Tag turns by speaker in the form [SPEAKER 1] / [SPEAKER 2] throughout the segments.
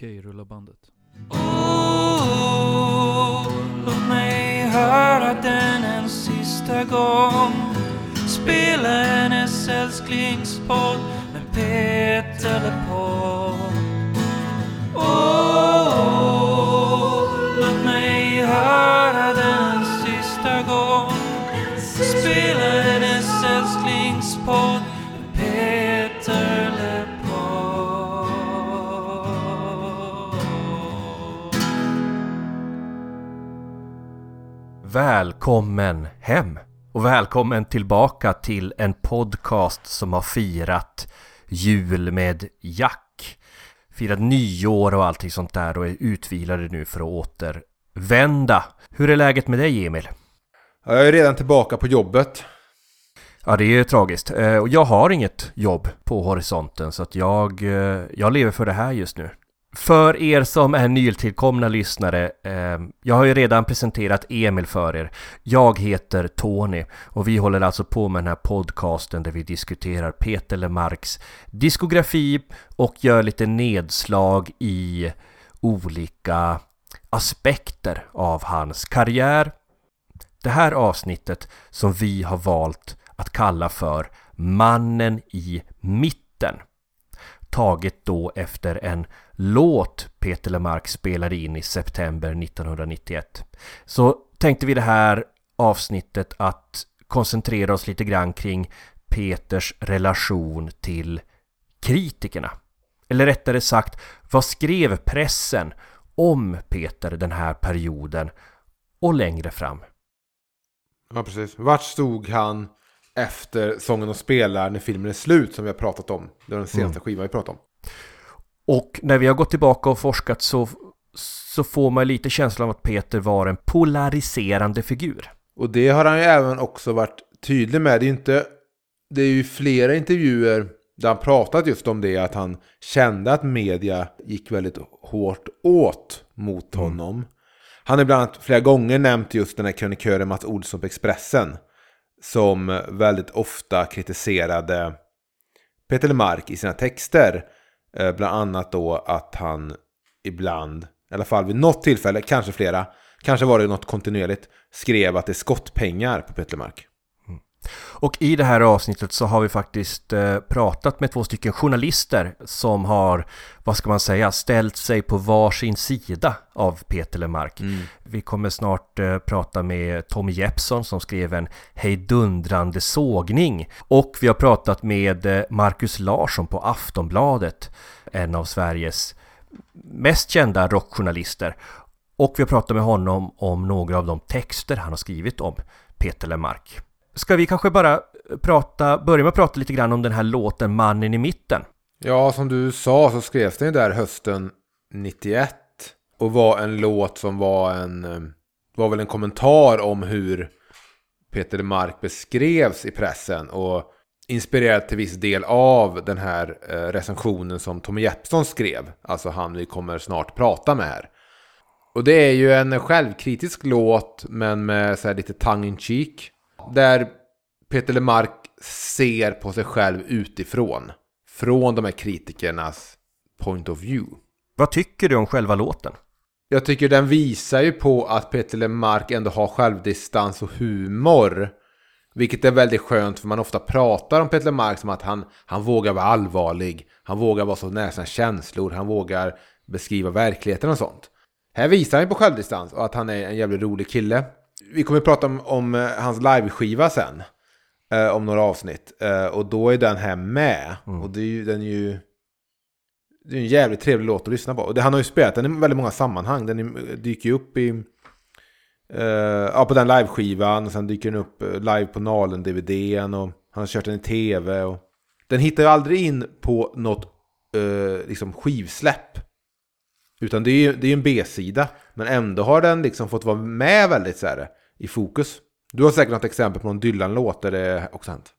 [SPEAKER 1] Okej, rulla bandet.
[SPEAKER 2] Oh, låt mig höra den en sista gång Spela hennes älsklingspodd med Peter LePaul Oh,
[SPEAKER 3] Välkommen hem! Och välkommen tillbaka till en podcast som har firat jul med Jack. Firat nyår och allting sånt där och är utvilade nu för att återvända. Hur är läget med dig Emil?
[SPEAKER 4] Ja, jag är redan tillbaka på jobbet.
[SPEAKER 3] Ja, det är ju tragiskt. Eh, Och jag har inget jobb på horisonten så att jag, eh, jag lever för det här just nu. För er som är nytillkomna lyssnare, eh, jag har ju redan presenterat Emil för er. Jag heter Tony och vi håller alltså på med den här podcasten där vi diskuterar Peter Lemarks diskografi och gör lite nedslag i olika aspekter av hans karriär. Det här avsnittet som vi har valt att kalla för Mannen i mitten taget då efter en låt Peter Lemark spelade in i september 1991. Så tänkte vi det här avsnittet att koncentrera oss lite grann kring Peters relation till kritikerna. Eller rättare sagt, vad skrev pressen om Peter den här perioden och längre fram?
[SPEAKER 4] Ja, precis. Vart stod han efter Sången och spelar när filmen är slut som vi har pratat om? Det var den senaste skivan vi pratade om.
[SPEAKER 3] Och när vi har gått tillbaka och forskat så, så får man lite känslan av att Peter var en polariserande figur.
[SPEAKER 4] Och det har han ju även också varit tydlig med. Det är ju inte... Det är ju flera intervjuer där han pratat just om det. Att han kände att media gick väldigt hårt åt mot honom. Han har bland annat flera gånger nämnt just den här krönikören Mats Olsson på Expressen. Som väldigt ofta kritiserade Peter Lemark i sina texter. Eh, Bland annat då att han ibland, i alla fall vid något tillfälle, kanske flera, kanske var det något kontinuerligt, skrev att det är skottpengar på Petlemark.
[SPEAKER 3] Och i det här avsnittet så har vi faktiskt eh, pratat med två stycken journalister som har, vad ska man säga, ställt sig på varsin sida av Peter Lemark. Vi kommer snart eh, prata med Tommy Jeppsson som skrev en hejdundrande sågning. Och vi har pratat med eh, Marcus Larsson på Aftonbladet, en av Sveriges mest kända rockjournalister. Och vi har pratat med honom om några av de texter han har skrivit om Peter Lemark. Ska vi kanske bara prata, börja med att prata lite grann om den här låten Mannen i mitten?
[SPEAKER 4] Ja, som du sa så skrevs den ju där hösten 91. Och var en låt som var en, eh, var väl en kommentar om hur Peter Lemark beskrevs i pressen. Och inspirerad till viss del av den här eh, recensionen som Tommy Jeppsson skrev. Alltså han vi kommer snart prata med här. Och det är ju en självkritisk låt men med så här lite tongue in cheek. Där Peter Lemark ser på sig själv utifrån. Från de här kritikernas point of view.
[SPEAKER 3] Vad tycker du om själva låten?
[SPEAKER 4] Jag tycker den visar ju på att Peter Lemark ändå har självdistans och humor. Vilket är väldigt skönt för man ofta pratar om Peter Lemark som att han, han vågar vara allvarlig. Han vågar vara så nära sina känslor. Han vågar beskriva verkligheten och sånt. Här visar han ju på självdistans och att han är en jävligt rolig kille. Vi kommer att prata om, om eh, hans liveskiva sen. Eh, om några avsnitt. Eh, och då är den här med. Och det är ju, den är ju... Det är en jävligt trevlig låt att lyssna på. Och det, han har ju spelat den i väldigt många sammanhang. Den är, dyker ju upp i... eh, ja, på den liveskivan. Och sen dyker den upp eh, live på Nalen-DVDn. Och han har kört den i tv. Och... Den hittar ju aldrig in på något eh, liksom skivsläpp. Utan det är ju det är en B-sida. Men ändå har den liksom fått vara med väldigt så här, i fokus. Du har säkert något exempel på någon Dylan-låt där det också hänt.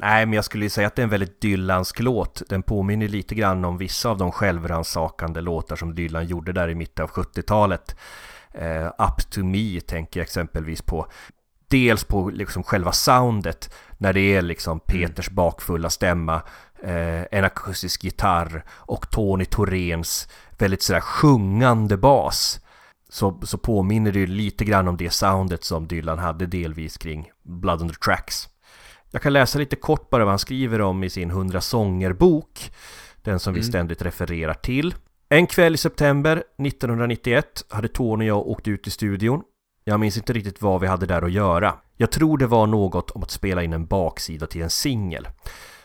[SPEAKER 3] Nej, men jag skulle ju säga att det är en väldigt Dylansk låt. Den påminner lite grann om vissa av de självrannsakande låtar som Dylan gjorde där i mitten av 70-talet. Eh, Up to me tänker jag exempelvis på. Dels på liksom själva soundet, när det är liksom Peters bakfulla stämma. eh, en akustisk gitarr och Tony Thoréns väldigt sådär sjungande bas så, så påminner det ju lite grann om det soundet som Dylan hade delvis kring Blood on the Tracks. Jag kan läsa lite kort bara vad han skriver om i sin 100 sånger-bok, den som vi
[SPEAKER 4] Mm.
[SPEAKER 3] ständigt refererar till. En kväll i september 1991 hade Tony och jag åkt ut i studion. Jag minns inte riktigt vad vi hade där att göra. Jag tror det var något om att spela in en baksida till en singel.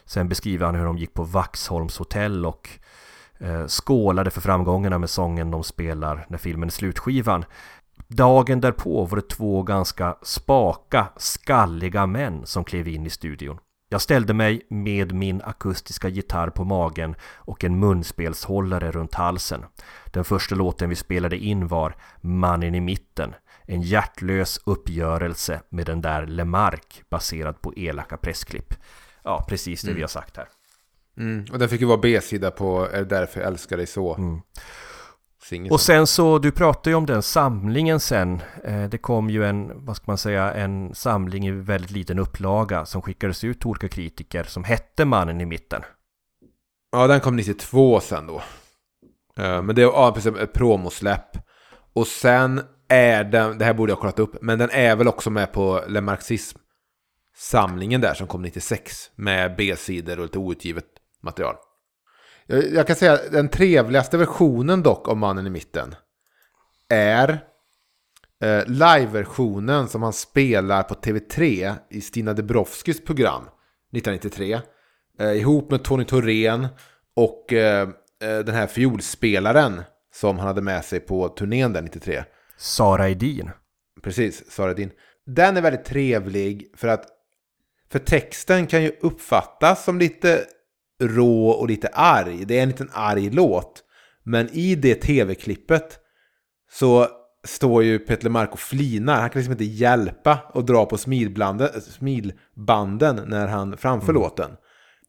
[SPEAKER 3] Sen beskriver han hur de gick på Vaxholms hotell och skålade för framgångarna med sången de spelar när filmen är slutskivan. Dagen därpå var det två ganska spaka, skalliga män som klev in i studion. Jag ställde mig med min akustiska gitarr på magen och en munspelshållare runt halsen. Den första låten vi spelade in var Mannen i mitten. En hjärtlös uppgörelse med den där Lemark baserad på elaka pressklipp. Ja, precis det vi har sagt här.
[SPEAKER 4] Mm. Och den fick ju vara B-sida på Är därför jag älskar dig så.
[SPEAKER 3] Mm. Och sen så, du pratade ju om den samlingen sen. Eh, Det kom ju en, vad ska man säga, en samling i väldigt liten upplaga som skickades ut till olika kritiker som hette Mannen i mitten.
[SPEAKER 4] Ja, den kom 92 sen då. Eh, Men det var ja, precis, ett promosläpp. Och sen är den, det här borde jag ha kollat upp, men den är väl också med på Le Marxism. Samlingen där som kom 96 med B-sidor och lite outgivet material. Jag, jag kan säga att den trevligaste versionen dock av Mannen i mitten är eh, live-versionen som han spelar på TV3 i Stina Dubrovskis program 1993. Eh, ihop med Tony Thorén och eh, eh, den här fiolspelaren som han hade med sig på turnén där 93.
[SPEAKER 3] Sara Edin.
[SPEAKER 4] Precis, Sara Din. Den är väldigt trevlig för att för texten kan ju uppfattas som lite rå och lite arg. Det är en liten arg låt. Men i det tv-klippet så står ju Peter Lemark och flinar. Han kan liksom inte hjälpa att dra på smilbanden, när han framför låten.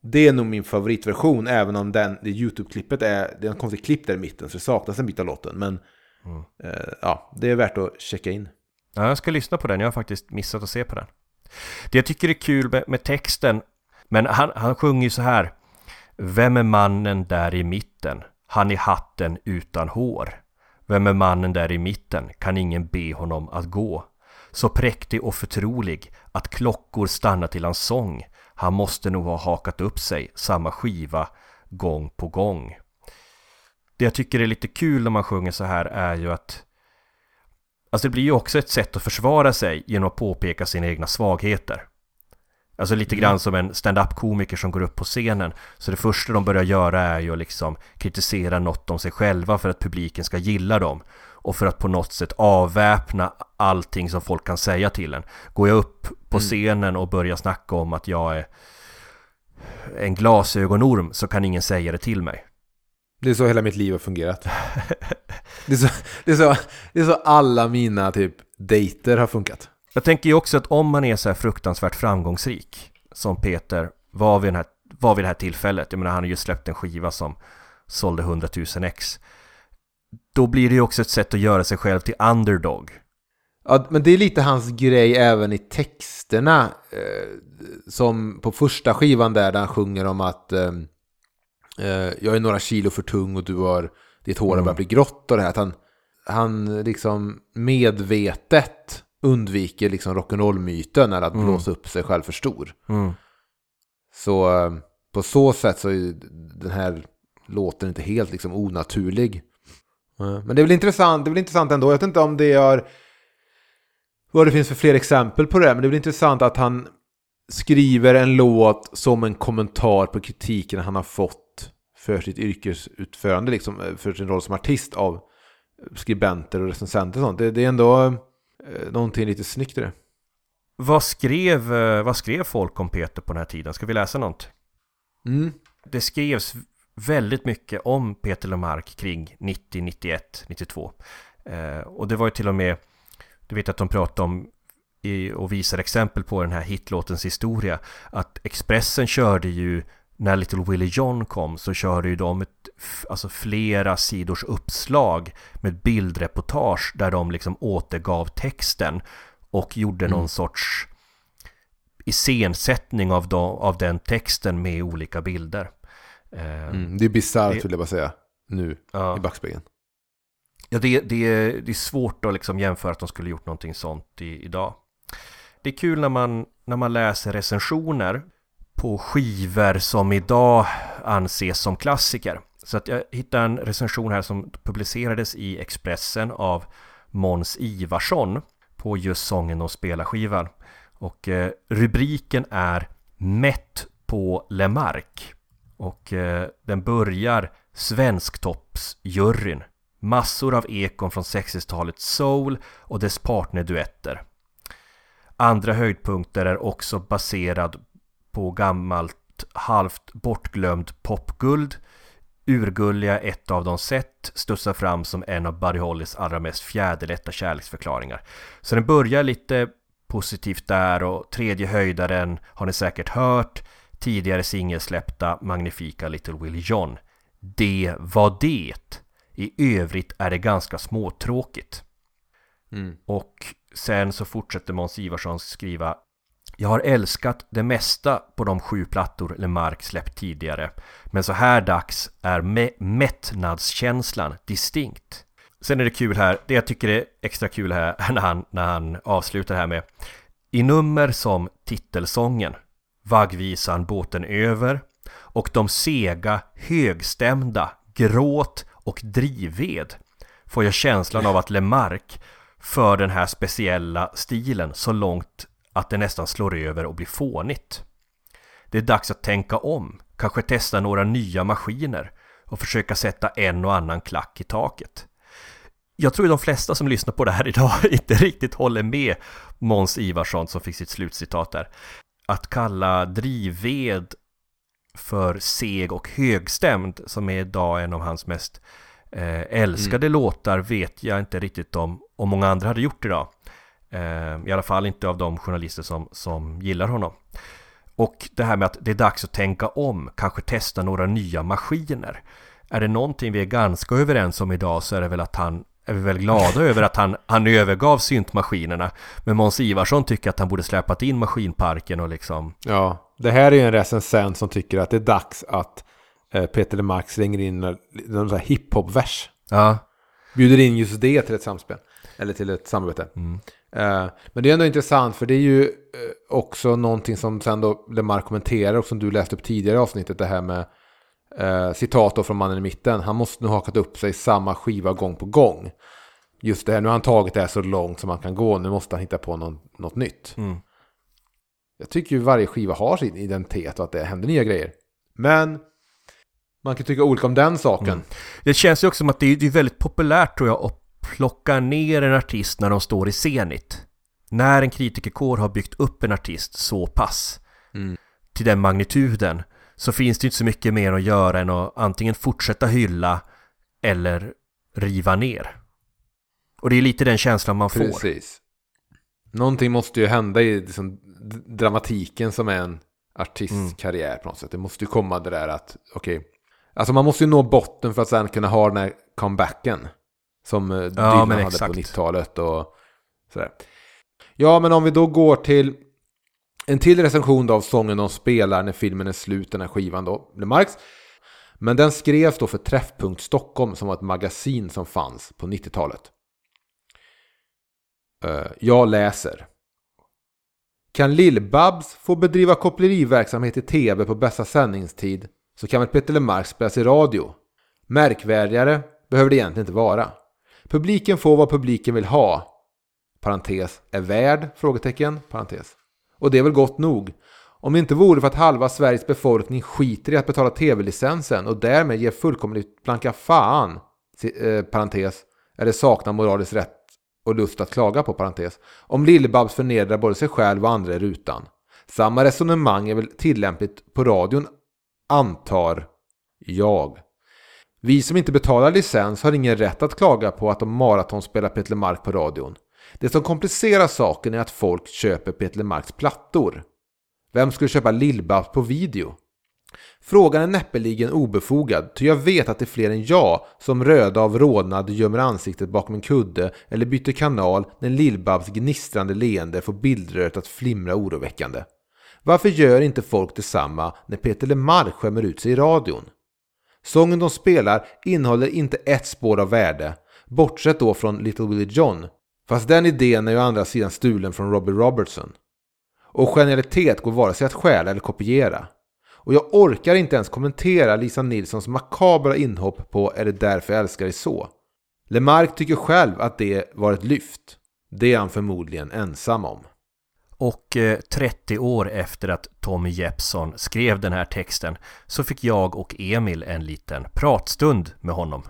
[SPEAKER 4] Det är nog min favoritversion, även om den, det YouTube-klippet är, det är en konstig klipp där i mitten, så det saknas en bit av låten. Men eh, ja, det är värt att checka in.
[SPEAKER 3] Ja, jag ska lyssna på den. Jag har faktiskt missat att se på den. Det jag tycker är kul med, med texten, men han, han sjunger ju så här. Vem är mannen där i mitten? Han i hatten utan hår. Vem är mannen där i mitten? Kan ingen be honom att gå? Så präktig och förtrolig att klockor stannar till hans sång. Han måste nog ha hakat upp sig samma skiva gång på gång. Det jag tycker är lite kul när man sjunger så här är ju att Alltså det blir ju också ett sätt att försvara sig genom att påpeka sina egna svagheter. Alltså lite grann som en stand-up komiker som går upp på scenen. Så det första de börjar göra är ju att liksom kritisera något om sig själva för att publiken ska gilla dem. Och för att på något sätt avväpna allting som folk kan säga till en. Går jag upp på scenen och börjar snacka om att jag är en glasögonorm så kan ingen säga det till mig.
[SPEAKER 4] Det är så hela mitt liv har fungerat. Det är så, det är så, det är så alla mina typ dejter har funkat.
[SPEAKER 3] Jag tänker ju också att om man är så här fruktansvärt framgångsrik som Peter var vid, den här, var vid det här tillfället, jag menar han har ju släppt en skiva som sålde 100 000 ex. Då blir det ju också ett sätt att göra sig själv till underdog.
[SPEAKER 4] Ja, men det är lite hans grej även i texterna. Eh, som på första skivan där, där han sjunger om att eh, eh, jag är några kilo för tung och du har ditt hår har börjat bli grått och det här. Att han, han liksom medvetet undviker liksom rock'n'roll-myten eller att blåsa upp sig själv för stor.
[SPEAKER 3] Mm.
[SPEAKER 4] Så på så sätt så är den här låten inte helt liksom onaturlig. Men det är väl intressant, det är väl intressant ändå. Jag vet inte om det är vad det finns för fler exempel på det. Men det är väl intressant att han skriver en låt som en kommentar på kritiken han har fått för sitt yrkesutförande, liksom, för sin roll som artist av skribenter och recensenter och sånt. Det, det är ändå eh, någonting lite snyggt i det.
[SPEAKER 3] Vad, skrev, eh, vad skrev folk om Peter på den här tiden? Ska vi läsa något?
[SPEAKER 4] Mm.
[SPEAKER 3] Det skrevs väldigt mycket om Peter Lemark kring 90, 91, 92. Eh, och det var ju till och med, du vet att de pratade om i, och visar exempel på den här hitlåtens historia. Att Expressen körde ju, när Little Willie John kom, så körde ju de ett, alltså flera sidors uppslag med bildreportage där de liksom återgav texten och gjorde någon sorts iscensättning av, de, av den texten med olika bilder. Eh,
[SPEAKER 4] Mm, det är bisarrt vill jag bara säga. Nu,
[SPEAKER 3] ja.
[SPEAKER 4] i backspegeln.
[SPEAKER 3] Ja, det, det, är- det är svårt att liksom jämföra att de skulle gjort någonting sånt i, idag. Det är kul när man, när man läser recensioner på skivor som idag anses som klassiker. Så att jag hittade en recension här som publicerades i Expressen av Måns Ivarsson på just sången och spelarskivan. Och eh, rubriken är Mätt på Lemark. Och eh, den börjar Svensktoppsjuryn. Massor av ekon från 60-talets soul och dess partnerduetter. Andra höjdpunkter är också baserad på gammalt halvt bortglömd popguld. Urgulliga ett av de sett studsar fram som en av Buddy Hollys allra mest fjäderlätta kärleksförklaringar. Så den börjar lite positivt där och tredje höjdaren har ni säkert hört. Tidigare singelsläppta magnifika Little Willie John. Det var det. I övrigt är det ganska småtråkigt.
[SPEAKER 4] Mm.
[SPEAKER 3] Och sen så fortsätter Måns Ivarsson skriva jag har älskat det mesta på de sju plattor Lemark släppt tidigare Men så här dags är mä- mättnadskänslan distinkt. Sen är det kul här, det jag tycker är extra kul här är när han, när han avslutar här med I nummer som titelsången Vaggvisan båten över och de sega, högstämda, gråt och drivved får jag känslan av att Lemark för den här speciella stilen så långt att det nästan slår över och blir fånigt. Det är dags att tänka om, kanske testa några nya maskiner och försöka sätta en och annan klack i taket. Jag tror de flesta som lyssnar på det här idag inte riktigt håller med Måns Ivarsson som fick sitt slutcitat där. Att kalla drivved för seg och högstämd som är idag en av hans mest eh, älskade låtar vet jag inte riktigt om om många andra hade gjort idag. Eh, I alla fall inte av de journalister som, som gillar honom. Och det här med att det är dags att tänka om, kanske testa några nya maskiner. Är det någonting vi är ganska överens om idag så är det väl att han är vi väl glada över att han, han övergav syntmaskinerna. Men Måns Ivarsson tycker att han borde släpat in maskinparken och liksom
[SPEAKER 4] Ja, det här är ju en recensent som tycker att det är dags att eh, Peter Lemark slänger in en, sån här hiphop-vers.
[SPEAKER 3] Ja,
[SPEAKER 4] Bjuder in just det till ett samspel. Eller till ett samarbete. Eh, men det är ändå intressant för det är ju eh, också någonting som sen då Lemark kommenterar och som du läste upp tidigare i avsnittet. Det här med eh, citat då från mannen i mitten. Han måste nu ha hakat upp sig samma skiva gång på gång. Just det här, nu har han tagit det här så långt som man kan gå. Nu måste han hitta på någon, något nytt.
[SPEAKER 3] Mm.
[SPEAKER 4] Jag tycker ju varje skiva har sin identitet och att det händer nya grejer. Men man kan tycka olika om den saken.
[SPEAKER 3] Mm. Det känns ju också som att det är, det är väldigt populärt tror jag att plocka ner en artist när de står i Zenit. När en kritikerkår har byggt upp en artist så pass
[SPEAKER 4] Mm.
[SPEAKER 3] till den magnituden så finns det inte så mycket mer att göra än att antingen fortsätta hylla eller riva ner. Och det är lite den känslan man får.
[SPEAKER 4] Precis. Någonting måste ju hända i liksom, dramatiken som är en artistkarriär på något sätt. Det måste ju komma det där att, okej. Alltså man måste ju nå botten för att sen kunna ha den här comebacken. Som eh, Dylan
[SPEAKER 3] men
[SPEAKER 4] hade
[SPEAKER 3] exakt.
[SPEAKER 4] på 90-talet och sådär. Ja, men om vi då går till en till recension av sången de spelar när filmen är slut, den här skivan då, Lemarks. Men den skrevs då för Träffpunkt Stockholm som var ett magasin som fanns på 90-talet. Eh, jag läser. Kan Lill-Babs få bedriva koppleriverksamhet i tv på bästa sändningstid så kan väl Peter Lemark spelas i radio. Märkvärdigare behöver det egentligen inte vara. Publiken får vad publiken vill ha. Parentes, är värd? Frågetecken, parentes. Och det är väl gott nog. Om det inte vore för att halva Sveriges befolkning skiter i att betala tv-licensen och därmed ger fullkomligt blanka fan, eh, parentes, eller saknar moralisk rätt och lust att klaga på, parentes, om Lill-Babs förnedrar både sig själv och andra i rutan. Samma resonemang är väl tillämpligt på radion, antar jag. Vi som inte betalar licens har ingen rätt att klaga på att de maraton spelar Peter Mark på radion. Det som komplicerar saken är att folk köper Peter Marks plattor. Vem skulle köpa Lill-Babs på video? Frågan är näppeligen obefogad, ty jag vet att det är fler än jag som röda av rodnad gömmer ansiktet bakom en kudde eller byter kanal när Lill-Babs gnistrande leende får bildröret att flimra oroväckande. Varför gör inte folk detsamma när Peter LeMarc skämmer ut sig i radion? Sången de spelar innehåller inte ett spår av värde, bortsett då från Little Willie John. Fast den idén är ju å andra sidan stulen från Robbie Robertson. Och genialitet går vare sig att stjäla eller kopiera. Och jag orkar inte ens kommentera Lisa Nilssons makabra inhopp på Är det därför jag älskar dig så? Lemark tycker själv att det var ett lyft. Det är han förmodligen ensam om.
[SPEAKER 3] Och eh, 30 år efter att Tommy Jeppsson skrev den här texten så fick jag och Emil en liten pratstund med honom.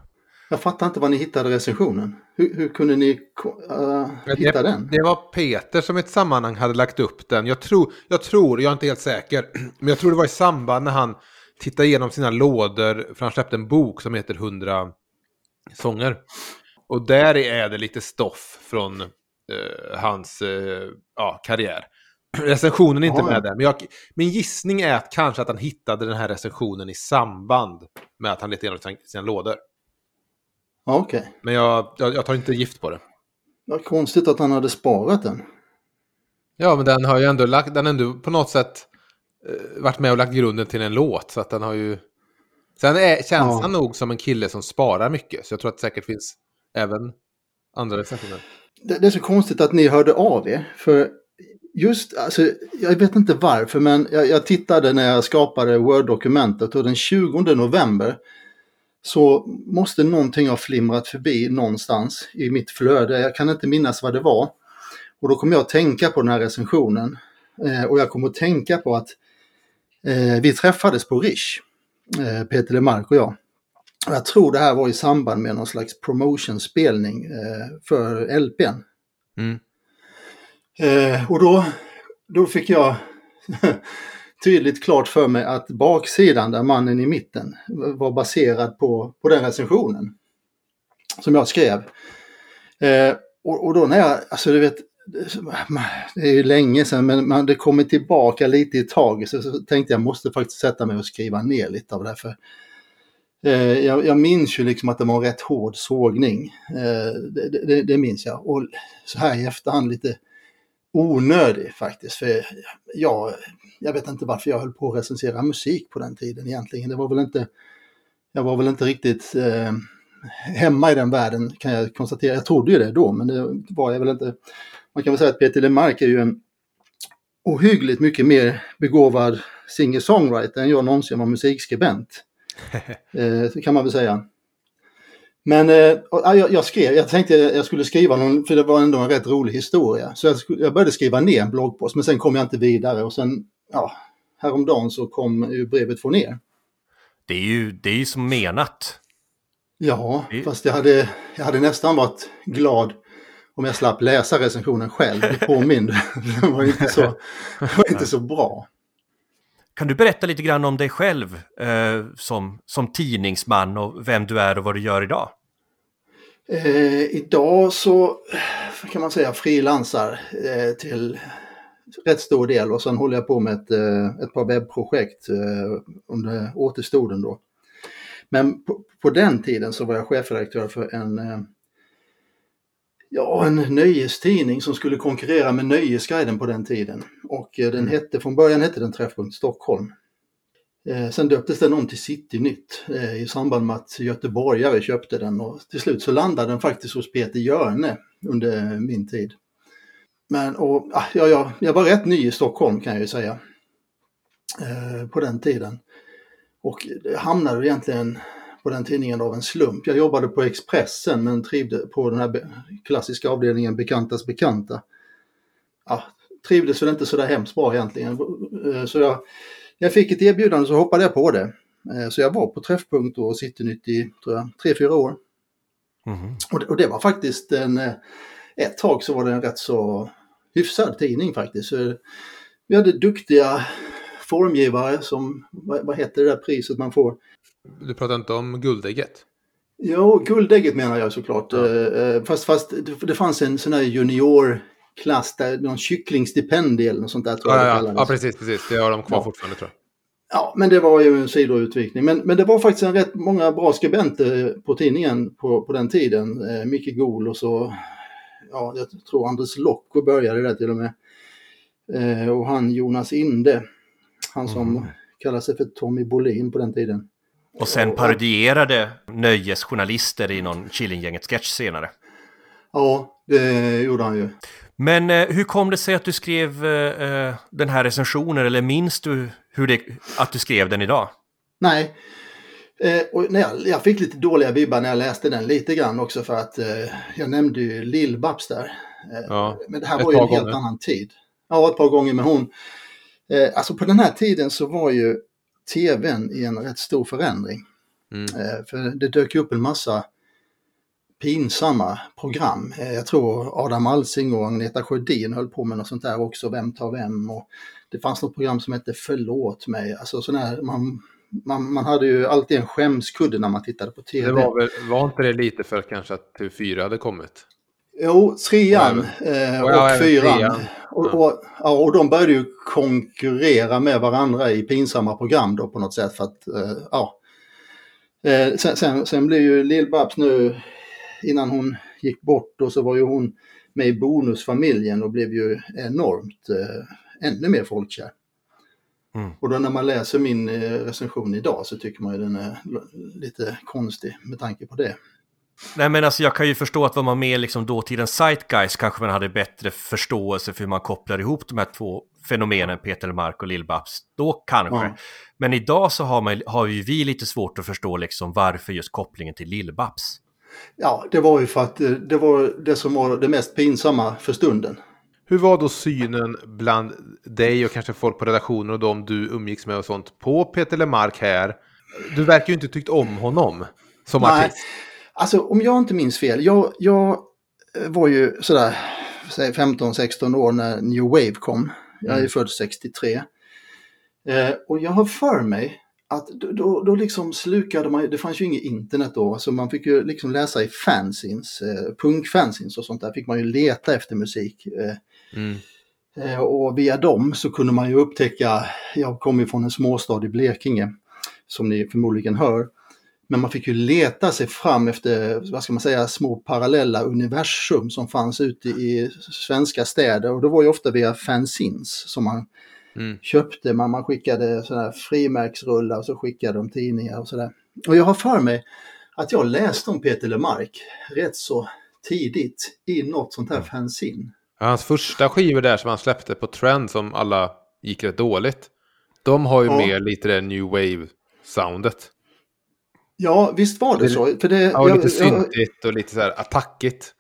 [SPEAKER 1] Jag fattar inte var ni hittade recensionen. Hur, hur kunde ni uh, hitta
[SPEAKER 4] det,
[SPEAKER 1] den?
[SPEAKER 4] Det var Peter som i ett sammanhang hade lagt upp den. Jag tror, jag tror, jag är inte helt säker, men jag tror det var i samband när han tittade igenom sina lådor, för han släppte en bok som heter 100 sånger. Och där är det lite stoff från hans uh, ja, karriär. Recensionen är inte med där, men jag, min gissning är att kanske att han hittade den här recensionen i samband med att han letade igenom sina, lådor.
[SPEAKER 1] Ja, Okej,
[SPEAKER 4] Men jag, jag, jag tar inte gift på det.
[SPEAKER 1] vad konstigt att han hade sparat den.
[SPEAKER 4] Ja, men den har ju ändå, lagt, den ändå på något sätt eh, varit med och lagt grunden till en låt. Så att den har ju... Sen är, känns
[SPEAKER 1] Ja.
[SPEAKER 4] han nog som en kille som sparar mycket. Så jag tror att det säkert finns även andra recensioner.
[SPEAKER 1] Det, det är så konstigt att ni hörde av er. För just, alltså, jag vet inte varför, men jag, jag tittade när jag skapade Word-dokumentet och den 20 november så måste någonting ha flimrat förbi någonstans i mitt flöde. Jag kan inte minnas vad det var. Och då kommer jag att tänka på den här recensionen. Eh, och jag kommer att tänka på att eh, vi träffades på Rish, eh, Peter Lemark och jag. Jag tror det här var i samband med någon slags promotionspelning eh, för LPn.
[SPEAKER 4] Mm.
[SPEAKER 1] Eh, och då, då fick jag tydligt klart för mig att baksidan, där mannen i mitten, var baserad på, på den recensionen som jag skrev. Eh, och, och då när jag, alltså du vet, det är ju länge sedan men man, det kommer tillbaka lite i taget så, så tänkte jag måste faktiskt sätta mig och skriva ner lite av det. För, eh, Eh, jag, jag minns ju liksom att det var en rätt hård sågning. Eh, det, det, det minns jag. Och så här i efterhand lite onödig faktiskt. För jag, jag vet inte varför jag höll på att recensera musik på den tiden egentligen. Det var väl inte, jag var väl inte riktigt eh, hemma i den världen kan jag konstatera. Jag trodde ju det då, men det var jag väl inte. Man kan väl säga att Peter Lemark är ju en ohyggligt mycket mer begåvad singer-songwriter än jag någonsin var musikskribent. eh, det kan man väl säga. Men eh, ja, jag, jag skrev, jag tänkte jag skulle skriva någon, för det var ändå en rätt rolig historia. Så jag, jag började skriva ner en bloggpost, men sen kom jag inte vidare och sen, ja, häromdagen så kom ju brevet från er.
[SPEAKER 3] Det är ju, det är ju som menat.
[SPEAKER 1] Ja,
[SPEAKER 3] Det-
[SPEAKER 1] fast jag hade, jag hade nästan varit glad om jag slapp läsa recensionen själv, påmind. Den var inte så, den var inte så bra.
[SPEAKER 3] Kan du berätta lite grann om dig själv eh, som, som tidningsman och vem du är och vad du gör idag?
[SPEAKER 1] Eh, idag så kan man säga frilansar eh, till rätt stor del och sen håller jag på med ett, eh, ett par webbprojekt eh, under återstoden då. Men på, på den tiden så var jag chefredaktör för en, eh, ja, en nöjestidning som skulle konkurrera med Nöjesguiden på den tiden. Och eh, den hette, från början hette den Träffpunkt Stockholm. Eh, sen döptes den om till Citynytt eh, i samband med att göteborgare köpte den och till slut så landade den faktiskt hos Peter Hjörne under min tid. Men och, ah, ja, jag, jag var rätt ny i Stockholm kan jag ju säga. På den tiden. Och det hamnade egentligen på den tidningen av en slump. Jag jobbade på Expressen men trivde på den här klassiska avdelningen Bekantas bekanta. Ja, trivdes väl inte så där hemskt bra egentligen. Eh, Så jag, jag fick ett erbjudande så hoppade jag på det. Eh, Så jag var på Träffpunkt och Citynytt i, tror jag, tre, fyra år.
[SPEAKER 3] Mhm.
[SPEAKER 1] Och det, och det var faktiskt en, eh, ett tag så var det en rätt så hyfsad tidning faktiskt. Så Vi hade duktiga formgivare som, vad, vad heter det där priset man får?
[SPEAKER 4] Du pratar inte om guldägget?
[SPEAKER 1] Jo, guldägget menar jag såklart.
[SPEAKER 4] Ja.
[SPEAKER 1] Eh, eh, Fast, fast det, fanns en sån här juniorklass, där, någon kycklingstipendium eller något sånt där tror jag
[SPEAKER 4] Ja, ja, ja, precis, precis. Det har de kvar
[SPEAKER 1] Ja.
[SPEAKER 4] fortfarande tror jag.
[SPEAKER 1] Ja, men det var ju en sidoutvikning. Men, men det var faktiskt en rätt många bra skribenter på tidningen på, på den tiden. Eh, Micke Gol och så, ja, jag tror Anders Locko började där till och med. Eh, och han Jonas Inde, han som
[SPEAKER 3] Mm.
[SPEAKER 1] kallade sig för Tommy Bolin på den tiden.
[SPEAKER 3] Och sen parodierade nöjesjournalister i någon Killinggänget-sketch senare.
[SPEAKER 1] Ja, det gjorde han ju.
[SPEAKER 3] Men eh, hur kom det sig att du skrev eh, eh, den här recensionen, eller minns du hur det, att du skrev den idag?
[SPEAKER 1] Nej. Eh, och när jag, jag fick lite dåliga vibbar när jag läste den lite grann också för att eh, jag nämnde ju Lill-Babs där. Eh,
[SPEAKER 4] Ja,
[SPEAKER 1] men det här var ju en helt
[SPEAKER 4] gånger.
[SPEAKER 1] annan tid. Ja, ett par gånger med hon. Eh, alltså på den här tiden så var ju tvn i en rätt stor förändring.
[SPEAKER 4] Mm.
[SPEAKER 1] Eh, för det dök upp en massa pinsamma program. Eh, jag tror Adam Alsing och Agneta Sjödin höll på med något sånt där också, Vem tar vem? Och det fanns något program som hette Förlåt mig. Alltså sån här, man, man, man hade ju alltid en skämskudde när man tittade på tv.
[SPEAKER 4] Det var, väl, var inte det lite för kanske att TV4 hade kommit?
[SPEAKER 1] Jo, trean
[SPEAKER 4] Och
[SPEAKER 1] eh, och
[SPEAKER 4] Ja,
[SPEAKER 1] fyran. Och, och, ja, och de började ju konkurrera med varandra i pinsamma program då på något sätt. För att, eh, ja. eh, sen, sen, sen blev ju Lill-Babs nu, innan hon gick bort då så var ju hon med i Bonusfamiljen och blev ju enormt eh, ännu mer folkkär.
[SPEAKER 3] Mm.
[SPEAKER 1] Och då när man läser min eh, recension idag så tycker man ju den är lite konstig med tanke på det.
[SPEAKER 3] Nej men alltså jag kan ju förstå att var man med liksom dåtidens zeitgeist kanske man hade bättre förståelse för hur man kopplar ihop de här två fenomenen Peter Mark och Lill-Babs. Då kanske.
[SPEAKER 1] Ja.
[SPEAKER 3] Men idag så har, man, har ju vi lite svårt att förstå liksom varför just kopplingen till Lill-Babs.
[SPEAKER 1] Ja, det var ju för att eh, det var det som var det mest pinsamma för stunden.
[SPEAKER 4] Hur var då synen bland dig och kanske folk på redaktionen och de du umgicks med och sånt på Peter Lemark här? Du verkar ju inte tyckt om honom som
[SPEAKER 1] Nej.
[SPEAKER 4] artist.
[SPEAKER 1] Alltså om jag inte minns fel, jag, jag eh, var ju sådär säg 15-16 år när New Wave kom. Jag är
[SPEAKER 4] Mm.
[SPEAKER 1] född 63. Eh, och jag har för mig att då, då, då liksom slukade man, det fanns ju inget internet då, så man fick ju liksom läsa i fanzines, eh, punkfanzines och sånt där, fick man ju leta efter musik. Eh,
[SPEAKER 4] Mm.
[SPEAKER 1] Eh, Och via dem så kunde man ju upptäcka, jag kommer ju från en småstad i Blekinge, som ni förmodligen hör. Men man fick ju leta sig fram efter, vad ska man säga, små parallella universum som fanns ute i svenska städer. Och det var ju ofta via fanzines som man
[SPEAKER 4] Mm.
[SPEAKER 1] köpte. Man, man skickade sådana frimärksrullar och så skickade de tidningar och sådär. Och jag har för mig att jag läste om Peter Lemark rätt så tidigt i något sånt här fanzine.
[SPEAKER 4] Ja, Hans första skivor där som han släppte på Trend som alla gick rätt dåligt. De har ju
[SPEAKER 1] Ja.
[SPEAKER 4] mer lite det new wave-soundet.
[SPEAKER 1] Ja, visst var det
[SPEAKER 4] Det-
[SPEAKER 1] så. För det,
[SPEAKER 4] Ja, och
[SPEAKER 1] jag-
[SPEAKER 4] lite
[SPEAKER 1] jag-
[SPEAKER 4] syntigt och lite så här attackigt.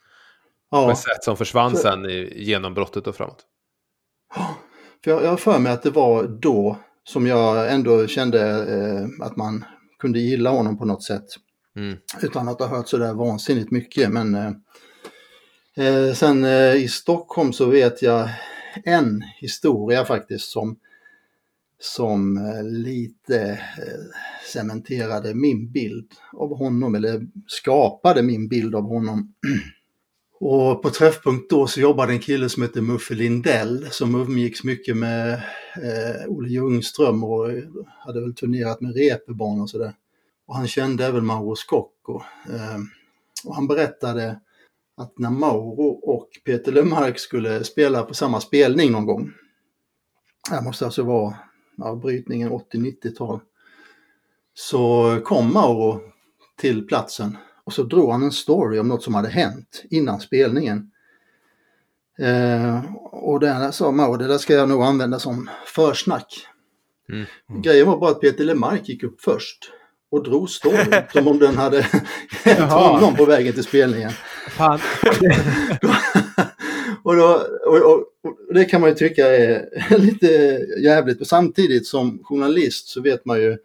[SPEAKER 4] På
[SPEAKER 1] Ja,
[SPEAKER 4] ett sätt som försvann
[SPEAKER 1] Så-
[SPEAKER 4] sen i genombrottet och framåt.
[SPEAKER 1] för jag jag har för mig att det var då som jag ändå kände eh, att man kunde gilla honom på något sätt.
[SPEAKER 4] Mm.
[SPEAKER 1] Utan att ha hört sådär vansinnigt mycket. Men eh, eh, sen eh, i Stockholm så vet jag en historia faktiskt som, som eh, lite eh, cementerade min bild av honom eller skapade min bild av honom. Och på Träffpunkt då så jobbade en kille som hette Muffe Lindell som umgicks mycket med eh, Olle Ljungström och hade väl turnerat med Reeperbahn och sådär. Och han kände även Mauro Scocco. Eh, och han berättade att när Mauro och Peter Lemark skulle spela på samma spelning någon gång. Det måste alltså vara ja, brytningen 80-90-tal. Så kom Mauro till platsen och så drog han en story om något som hade hänt innan spelningen. Eh, och det där sa Mauro, det där ska jag nog använda som försnack.
[SPEAKER 4] Mm.
[SPEAKER 1] Grejen var bara att Peter Lemark gick upp först och drog storyn som om den hade hänt honom på vägen till spelningen.
[SPEAKER 4] Fan.
[SPEAKER 1] och, då, och, och, och det kan man ju tycka är lite jävligt. Och samtidigt som journalist så vet man ju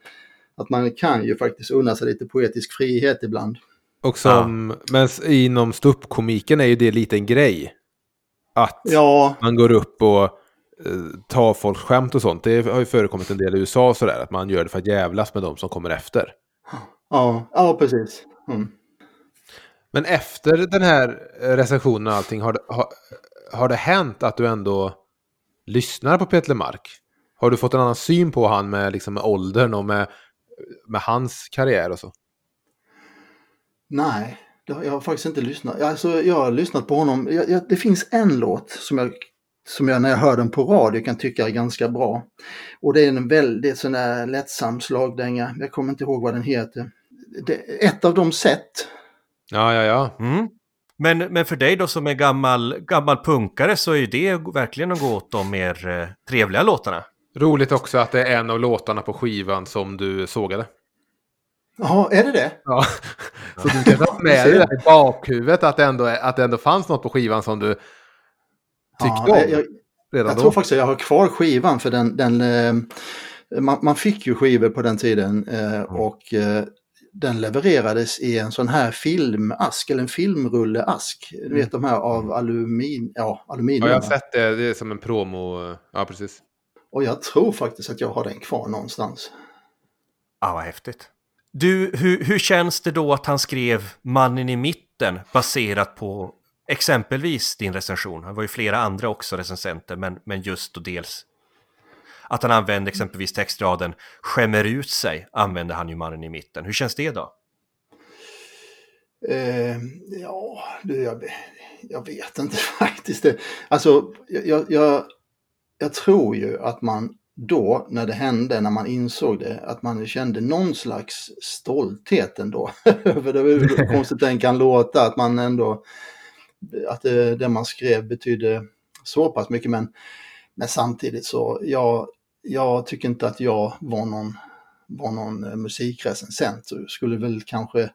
[SPEAKER 1] att man kan ju faktiskt unna sig lite poetisk frihet ibland.
[SPEAKER 4] Och som, men s- inom ståuppkomiken är ju det lite en grej. Att
[SPEAKER 1] Ja,
[SPEAKER 4] man går upp och eh, tar folks skämt och sånt. Det har ju förekommit en del i USA sådär. Att man gör det för att jävlas med de som kommer efter.
[SPEAKER 1] ja, ja precis. Mm.
[SPEAKER 4] Men efter den här recensionen och allting, har har, har det hänt att du ändå lyssnar på Peter Lemark? Har du fått en annan syn på han med, liksom, med åldern och med, med hans karriär och så?
[SPEAKER 1] Nej, jag har faktiskt inte lyssnat. Alltså, jag har lyssnat på honom. Jag, jag, det finns en låt som jag som jag när jag hör den på radio kan tycka är ganska bra. Och det är en väldigt sån där lättsam slagdänga. Jag kommer inte ihåg vad den heter. Det, ett av de sätt.
[SPEAKER 4] Ja, ja, ja.
[SPEAKER 3] Mm. Men, men för dig då som är gammal, gammal punkare så är ju det verkligen att gå åt de mer eh, trevliga låtarna.
[SPEAKER 4] Roligt också att det är en av låtarna på skivan som du sågade.
[SPEAKER 1] Jaha, är det det?
[SPEAKER 4] Ja. Så du kan ha med dig det där i bakhuvudet att det, ändå, är- att det ändå fanns något på skivan som du tyckte
[SPEAKER 1] Ja,
[SPEAKER 4] om
[SPEAKER 1] jag,
[SPEAKER 4] redan
[SPEAKER 1] jag
[SPEAKER 4] då.
[SPEAKER 1] tror faktiskt att jag har kvar skivan för den, den eh, man, man fick ju skivor på den tiden eh, och eh, den levererades i en sån här filmask eller en filmrulleask. Du vet de här av alumin, ja,
[SPEAKER 4] Ja,
[SPEAKER 1] aluminium.
[SPEAKER 4] jag har sett det. Det är som en promo. Ja, precis.
[SPEAKER 1] Och jag tror faktiskt att jag har den kvar någonstans.
[SPEAKER 3] Ja, vad häftigt. Du, hur, hur känns det då att han skrev Mannen i mitten baserat på exempelvis din recension? Han var ju flera andra också recensenter, men, men just då dels att han använde exempelvis textraden skämmer ut sig, använde han ju Mannen i mitten. Hur känns det då?
[SPEAKER 1] Eh, ja, du, jag, jag vet inte faktiskt. Det. Alltså, jag, jag, jag tror ju att man då, när det hände, när man insåg det, att man kände någon slags stolthet ändå över det, hur konstigt den kan låta, att man ändå, att det, det man skrev betydde så pass mycket, men, men samtidigt så, jag, jag tycker inte att jag var någon, var någon eh, musikrecensent, jag skulle väl kanske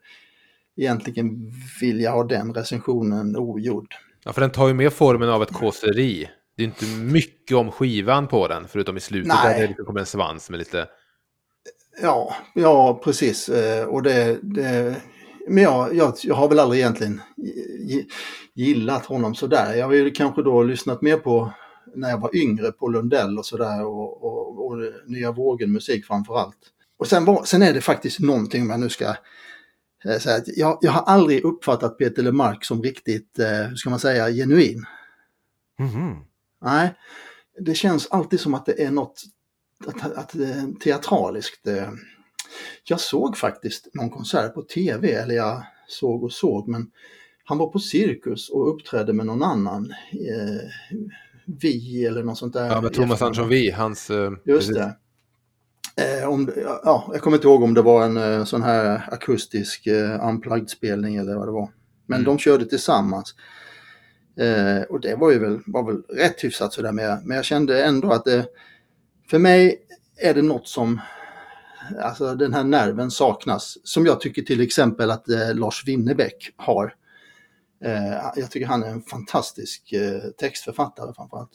[SPEAKER 1] egentligen vilja ha den recensionen ogjord.
[SPEAKER 4] Ja, för den tar ju med formen av ett kåseri. Det är inte mycket om skivan på den, förutom i slutet
[SPEAKER 1] Nej.
[SPEAKER 4] där det liksom kommer en svans med lite...
[SPEAKER 1] Ja, ja precis. Eh, Och det, det, men jag, jag, jag har väl aldrig egentligen gi- gillat honom sådär. Jag har ju kanske då lyssnat mer på när jag var yngre på Lundell och sådär och, och, och Nya Vågen musik framför allt. Och sen, var, sen är det faktiskt någonting om jag nu ska eh, säga att jag, jag har aldrig uppfattat Peter Lemark som riktigt, eh, hur ska man säga, genuin.
[SPEAKER 3] Mhm.
[SPEAKER 1] Nej, det känns alltid som att det är något att, att det är teatraliskt. eh. Jag såg faktiskt någon konsert på tv, eller jag såg och såg, men han var på Cirkus och uppträdde med någon annan. Eh, vi eller något sånt där.
[SPEAKER 4] Ja, med Thomas Andersson Vi, hans... eh,
[SPEAKER 1] Just det. Eh, om, ja, jag kommer inte ihåg om det var en eh, sån här akustisk eh, unplugged-spelning eller vad det var. Men
[SPEAKER 4] Mm.
[SPEAKER 1] de körde tillsammans. Eh, och det var ju väl, var väl rätt hyfsat sådär med. Men jag kände ändå att det, för mig är det något som, alltså den här nerven saknas. Som jag tycker till exempel att eh, Lars Winnerbäck har. Eh, jag tycker han är en fantastisk eh, textförfattare framförallt.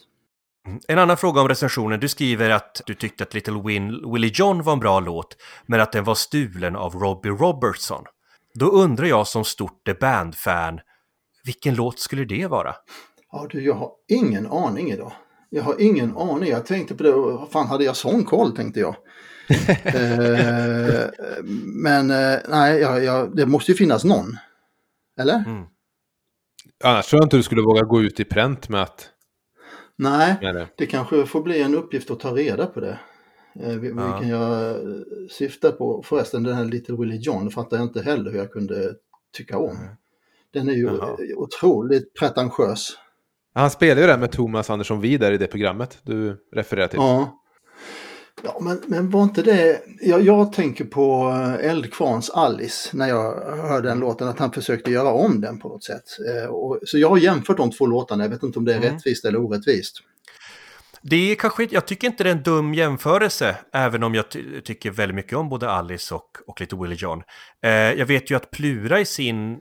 [SPEAKER 3] Mm. En annan fråga om recensionen. Du skriver att du tyckte att Little Win Willie John var en bra låt, men att den var stulen av Robbie Robertson. Då undrar jag som stort The Band-fan, vilken låt skulle det vara?
[SPEAKER 1] Ja du, jag har ingen aning idag. Jag har ingen aning. Jag tänkte på det, vad fan hade jag sån koll tänkte jag. eh, men eh, nej, jag, jag, det måste ju finnas någon. Eller?
[SPEAKER 3] Mm.
[SPEAKER 4] Annars tror jag inte du skulle våga gå ut i pränt med att...
[SPEAKER 1] Nej,
[SPEAKER 4] Med det.
[SPEAKER 1] det kanske får bli en uppgift att ta reda på det. Eh, vil-
[SPEAKER 3] Ja.
[SPEAKER 1] vilken jag eh, syftar på. Förresten, den här Little Willie John fattar jag inte heller hur jag kunde tycka om. Den är ju
[SPEAKER 3] Jaha.
[SPEAKER 1] otroligt pretentiös.
[SPEAKER 4] Han spelar ju den med Thomas Andersson Vi där i det programmet du refererar till.
[SPEAKER 1] Ja. Ja, men, men var inte det... Jag, jag tänker på eh, Eldkvarns Alice när jag hörde den låten, att han försökte göra om den på något sätt. Eh, och, så jag har jämfört de två låtarna, jag vet inte om det är
[SPEAKER 3] Mm.
[SPEAKER 1] rättvist eller orättvist.
[SPEAKER 3] Det är kanske, jag tycker inte det är en dum jämförelse, även om jag ty- tycker väldigt mycket om både Alice och, och Little Willie John. Eh, jag vet ju att Plura i sin,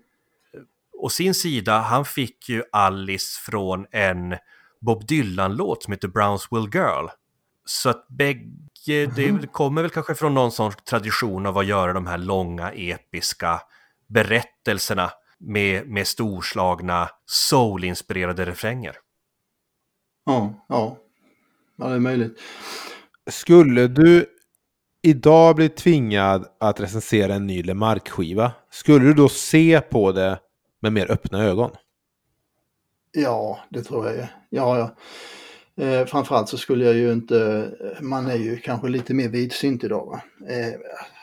[SPEAKER 3] och sin sida, han fick ju Alice från en Bob Dylan-låt som heter Brownsville Girl. Så att bägge, det kommer väl kanske från någon sån tradition av att göra de här långa episka berättelserna med, med storslagna soul-inspirerade refränger.
[SPEAKER 1] Ja, ja. Ja, det är möjligt.
[SPEAKER 4] Skulle du idag bli tvingad att recensera en ny Lemark-skiva, skulle du då se på det med mer öppna ögon?
[SPEAKER 1] Ja, det tror jag. Ja, ja. Eh, framförallt så skulle jag ju inte, man är ju kanske lite mer vidsynt idag. Va? Eh,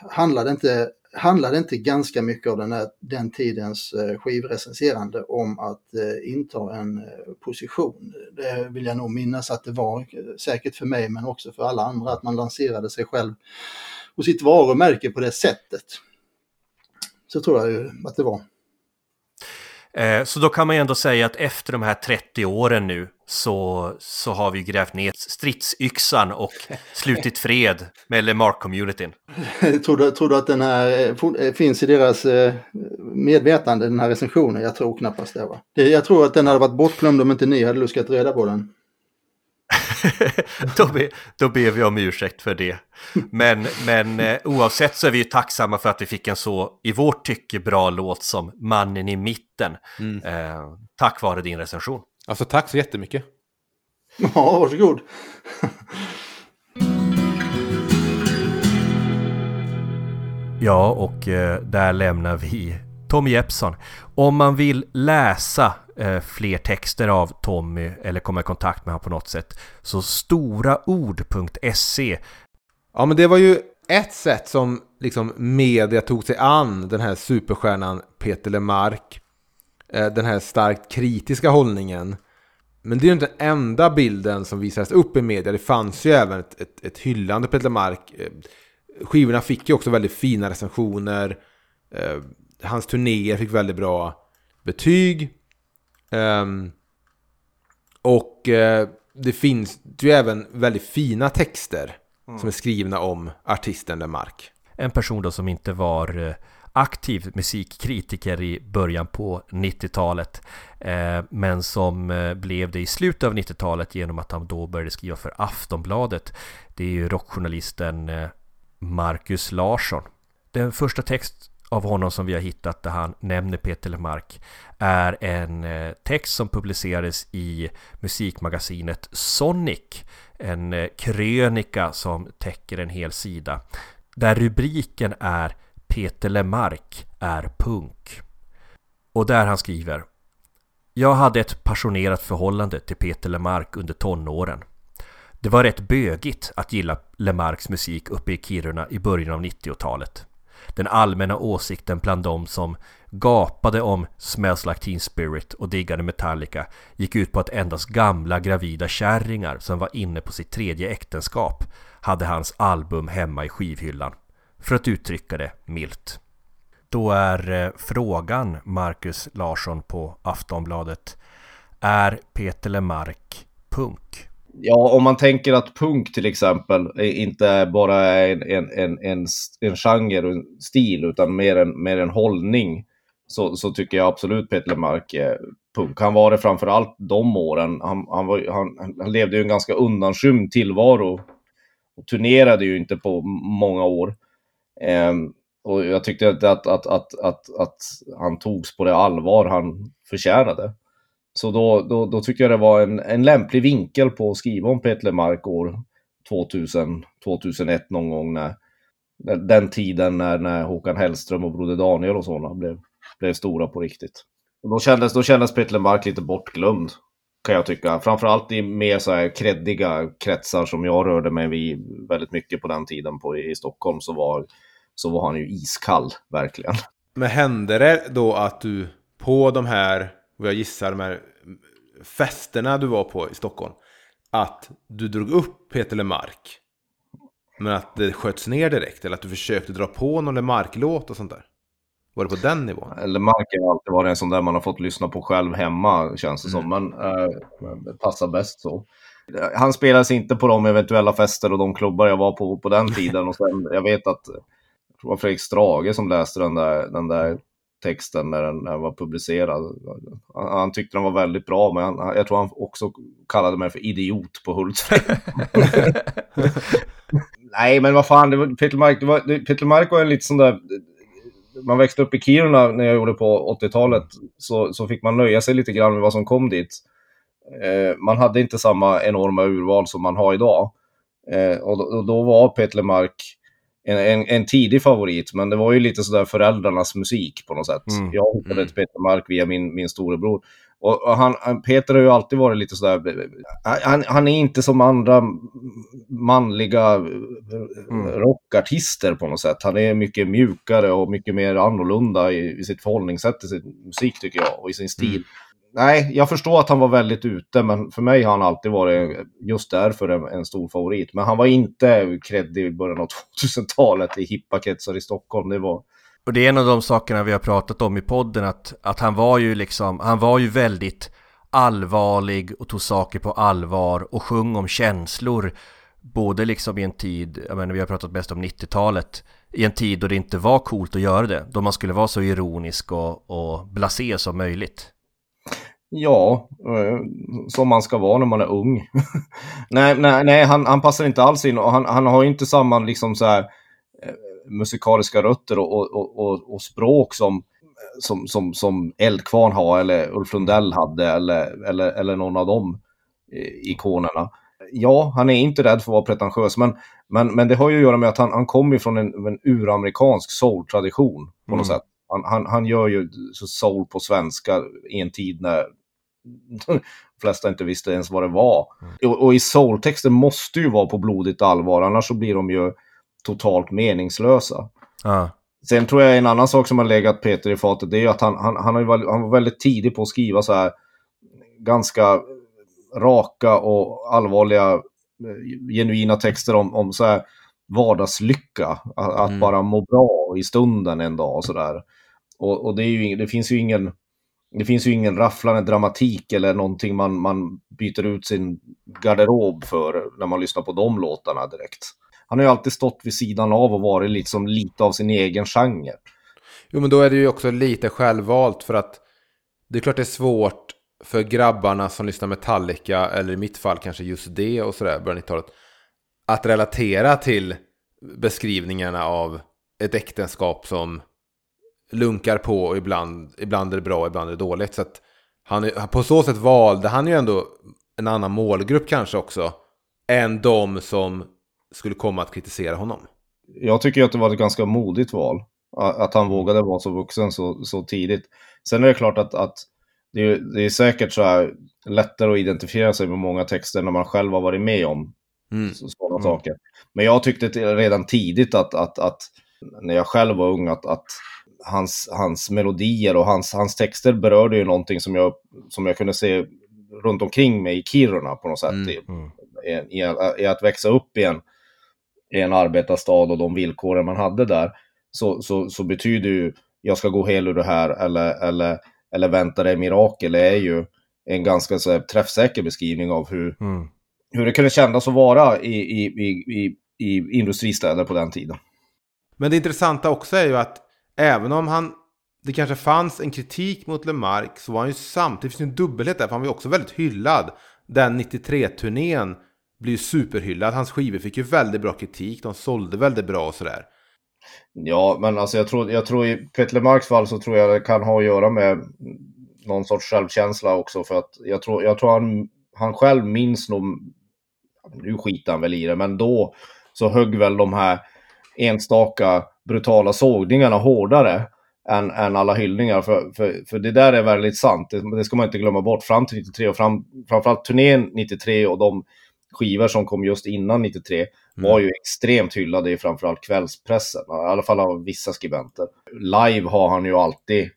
[SPEAKER 1] handlar det inte handlade inte ganska mycket av den, här, den tidens eh, skivrecenserande om att eh, inta en eh, position. Det vill jag nog minnas att det var, eh, säkert för mig men också för alla andra, att man lanserade sig själv och sitt varumärke på det sättet. Så tror jag ju att det var.
[SPEAKER 3] Eh, Så då kan man ju ändå säga att efter de här 30 åren nu så, så har vi grävt ner stridsyxan och slutit fred med LeMarc-communityn.
[SPEAKER 1] tror, du, tror du att den här eh, eh, finns i deras medvetande, den här recensionen? Jag tror knappast det. Va? jag tror att den hade varit bortglömd om inte ni hade luskat reda på den.
[SPEAKER 3] då, be, då ber vi om ursäkt för det. Men, men eh, oavsett så är vi ju tacksamma för att vi fick en så, i vårt tycke, bra låt som Mannen i mitten. Eh, tack vare din recension.
[SPEAKER 4] Alltså tack så jättemycket.
[SPEAKER 1] Ja, varsågod.
[SPEAKER 3] Ja, och eh, där lämnar vi Tommy Jeppsson. Om man vill läsa eh, fler texter av Tommy eller komma i kontakt med honom på något sätt så storaord.se
[SPEAKER 4] Ja, men det var ju ett sätt som liksom media tog sig an den här superstjärnan Peter Lemark. Eh, Den här starkt kritiska hållningen. Men det är ju inte den enda bilden som visades upp i media. Det fanns ju även ett, ett, ett hyllande Peter Lemark. Eh, skivorna fick ju också väldigt fina recensioner. Eh, Hans turnéer fick väldigt bra betyg. Ehm, och eh, det finns ju även väldigt fina texter som är skrivna om artisten Lemark.
[SPEAKER 3] En person då som inte var eh, aktiv musikkritiker i början på 90-talet eh, men som eh, blev det i slutet av 90-talet genom att han då började skriva för Aftonbladet. Det är ju rockjournalisten Marcus Larsson. Den första text av honom som vi har hittat där han nämner Peter Lemark är en eh, text som publicerades i musikmagasinet Sonic. En eh, krönika som täcker en hel sida. Där rubriken är Peter Lemark är punk. Och där han skriver Jag hade ett passionerat förhållande till Peter Lemark under tonåren. Det var rätt bögigt att gilla Lemarks musik uppe i Kiruna i början av 90-talet. Den allmänna åsikten bland de som gapade om Smells Like Teen Spirit och diggade Metallica gick ut på att endast gamla gravida kärringar som var inne på sitt tredje äktenskap hade hans album hemma i skivhyllan. För att uttrycka det milt. Då är eh, frågan, Marcus Larsson på Aftonbladet, är Peter Lemark punk?
[SPEAKER 5] Ja, om man tänker att punk till exempel inte bara är en, en, en, en, en genre och en stil utan mer en, mer en hållning så, så tycker jag absolut Peter Lemark är punk. Han var det framför allt de åren. Han, han, var, han, han levde ju en ganska undanskymd tillvaro och turnerade ju inte på många år. Ehm, och jag tyckte att, att, att, att, att, att han togs på det allvar han förtjänade. Så då, då, då tycker jag det var en, en lämplig vinkel på att skriva om Peter Mark år 2000, 2001 någon gång när, den tiden när, när Håkan Hellström och Broder Daniel och sådana blev, blev stora på riktigt. Och då, kändes, då kändes Peter Mark lite bortglömd kan jag tycka. Framförallt i mer så här kreddiga kretsar som jag rörde mig vid väldigt mycket på den tiden på, i Stockholm så var, så var han ju iskall, verkligen.
[SPEAKER 4] Men hände det då att du på de här, vad jag gissar, de här festerna du var på i Stockholm, att du drog upp Peter Lemark, men att det sköts ner direkt, eller att du försökte dra på någon Lemark-låt och sånt där? Var det på den nivån?
[SPEAKER 5] Eller Mark har alltid varit en sån där man har fått lyssna på själv hemma, känns det som. Men eh, passar bäst så. Han spelades inte på de eventuella fester och de klubbar jag var på på den tiden. Och sen, jag vet att det var Fredrik Strage som läste den där, den där texten när den, när den var publicerad. Han, han tyckte den var väldigt bra, men han, jag tror han också kallade mig för idiot på Hultsfred. Nej, men vad fan, det var, Peter Mark, det var, Peter Mark var en lite sån där... Man växte upp i Kiruna när jag gjorde på 80-talet, så, så fick man nöja sig lite grann med vad som kom dit. Eh, man hade inte samma enorma urval som man har idag. Eh, och, då, och då var Peter Lemark en, en, en tidig favorit, men det var ju lite sådär föräldrarnas musik på något sätt.
[SPEAKER 3] Mm.
[SPEAKER 5] Jag hittade
[SPEAKER 3] Mm.
[SPEAKER 5] till Peter Mark via min, min storebror. Och, och han, Peter har ju alltid varit lite sådär, han, han är inte som andra manliga
[SPEAKER 3] Mm.
[SPEAKER 5] rockartister på något sätt. Han är mycket mjukare och mycket mer annorlunda i, i sitt förhållningssätt till sin musik tycker jag och i sin stil. Nej, jag förstår att han var väldigt ute, men för mig har han alltid varit just därför en, en stor favorit. Men han var inte kreddig i början av 2000-talet i hippa kretsar i Stockholm. Det var,
[SPEAKER 3] Och det är en av de sakerna vi har pratat om i podden att, att han var ju liksom, han var ju väldigt allvarlig och tog saker på allvar och sjöng om känslor. Både liksom i en tid, jag menar vi har pratat mest om 90-talet, i en tid då det inte var coolt att göra det. Då man skulle vara så ironisk och, och blasé som möjligt.
[SPEAKER 5] Ja, eh, som man ska vara när man är ung. nej, nej, nej han, han passar inte alls in och han, han har inte samma liksom så här, eh, musikaliska rötter och, och, och, och, språk som, som, som, som Eldkvarn har eller Ulf Lundell hade eller, eller, eller någon av de eh, ikonerna. Ja, han är inte rädd för att vara pretentiös, men, men, men det har ju att göra med att han, han kommer från en, en uramerikansk soul-tradition på något
[SPEAKER 3] Mm.
[SPEAKER 5] sätt. Han, han, han gör ju soul på svenska i en tid när de flesta inte visste ens vad det var. Och, och i soultexter måste ju vara på blodigt allvar, annars så blir de ju totalt meningslösa.
[SPEAKER 3] Ja,
[SPEAKER 5] Sen tror jag en annan sak som har legat Peter i fatet, det är ju att han, han, han, varit- han var väldigt tidig på att skriva så här ganska raka och allvarliga, eh, genuina texter om, om så här vardagslycka. Att,
[SPEAKER 3] Mm.
[SPEAKER 5] bara må bra i stunden en dag och sådär. Och, och det, ju, det finns ju ingen det finns ju ingen rafflande dramatik eller någonting man, man byter ut sin garderob för när man lyssnar på de låtarna direkt. Han har ju alltid stått vid sidan av och varit liksom lite av sin egen genre.
[SPEAKER 4] Jo, men då är det ju också lite självvalt för att det är klart det är svårt för grabbarna som lyssnar Metallica, eller i mitt fall kanske just det och sådär, början av 90-talet, att relatera till beskrivningarna av ett äktenskap som lunkar på och ibland, ibland är det bra och ibland är det dåligt. Så att han, på så sätt valde han ju ändå en annan målgrupp kanske också, än de som skulle komma att kritisera honom.
[SPEAKER 5] Jag tycker att det var ett ganska modigt val. Att han vågade vara så vuxen så, så tidigt. Sen är det klart att, att det, är, det är säkert så här lättare att identifiera sig med många texter när man själv har varit med om
[SPEAKER 4] Mm.
[SPEAKER 5] så- sådana
[SPEAKER 3] Mm.
[SPEAKER 5] saker. Men jag tyckte redan tidigt att, att, att när jag själv var ung, att, att hans, hans melodier och hans, hans texter berörde ju någonting som jag, som jag kunde se runt omkring mig i Kiruna på något sätt.
[SPEAKER 4] Mm,
[SPEAKER 5] I,
[SPEAKER 3] mm.
[SPEAKER 5] i, i, i att växa upp i en, i en arbetarstad och de villkoren man hade där, så, så, så betyder ju jag ska gå hel ur det här eller, eller, eller vänta dig mirakel, det är ju en ganska så här, träffsäker beskrivning av hur,
[SPEAKER 3] Mm.
[SPEAKER 5] hur det kunde kännas att vara i, i, i, i, i industristäder på den tiden.
[SPEAKER 4] Men det intressanta också är ju att även om han det kanske fanns en kritik mot Lemark så var han ju samtidigt, det finns en dubbelhet där, för han var ju också väldigt hyllad. Den 93-turnén blir ju superhyllad. Hans skivor fick ju väldigt bra kritik, de sålde väldigt bra och sådär.
[SPEAKER 5] Ja, men alltså jag tror, jag tror i Peter Lemarks fall så tror jag det kan ha att göra med någon sorts självkänsla också. För att jag tror, jag tror han, han själv minns nog, nu skiter han väl i det, men då så högg väl de här enstaka brutala sågningarna hårdare än, än alla hyllningar. För, för, för det där är väldigt sant, det, det ska man inte glömma bort. Fram till 93 och fram, framförallt turnén 93 och de skivor som kom just innan 93 var ju extremt hyllade i framförallt kvällspressen. I alla fall av vissa skribenter. Live har han ju alltid...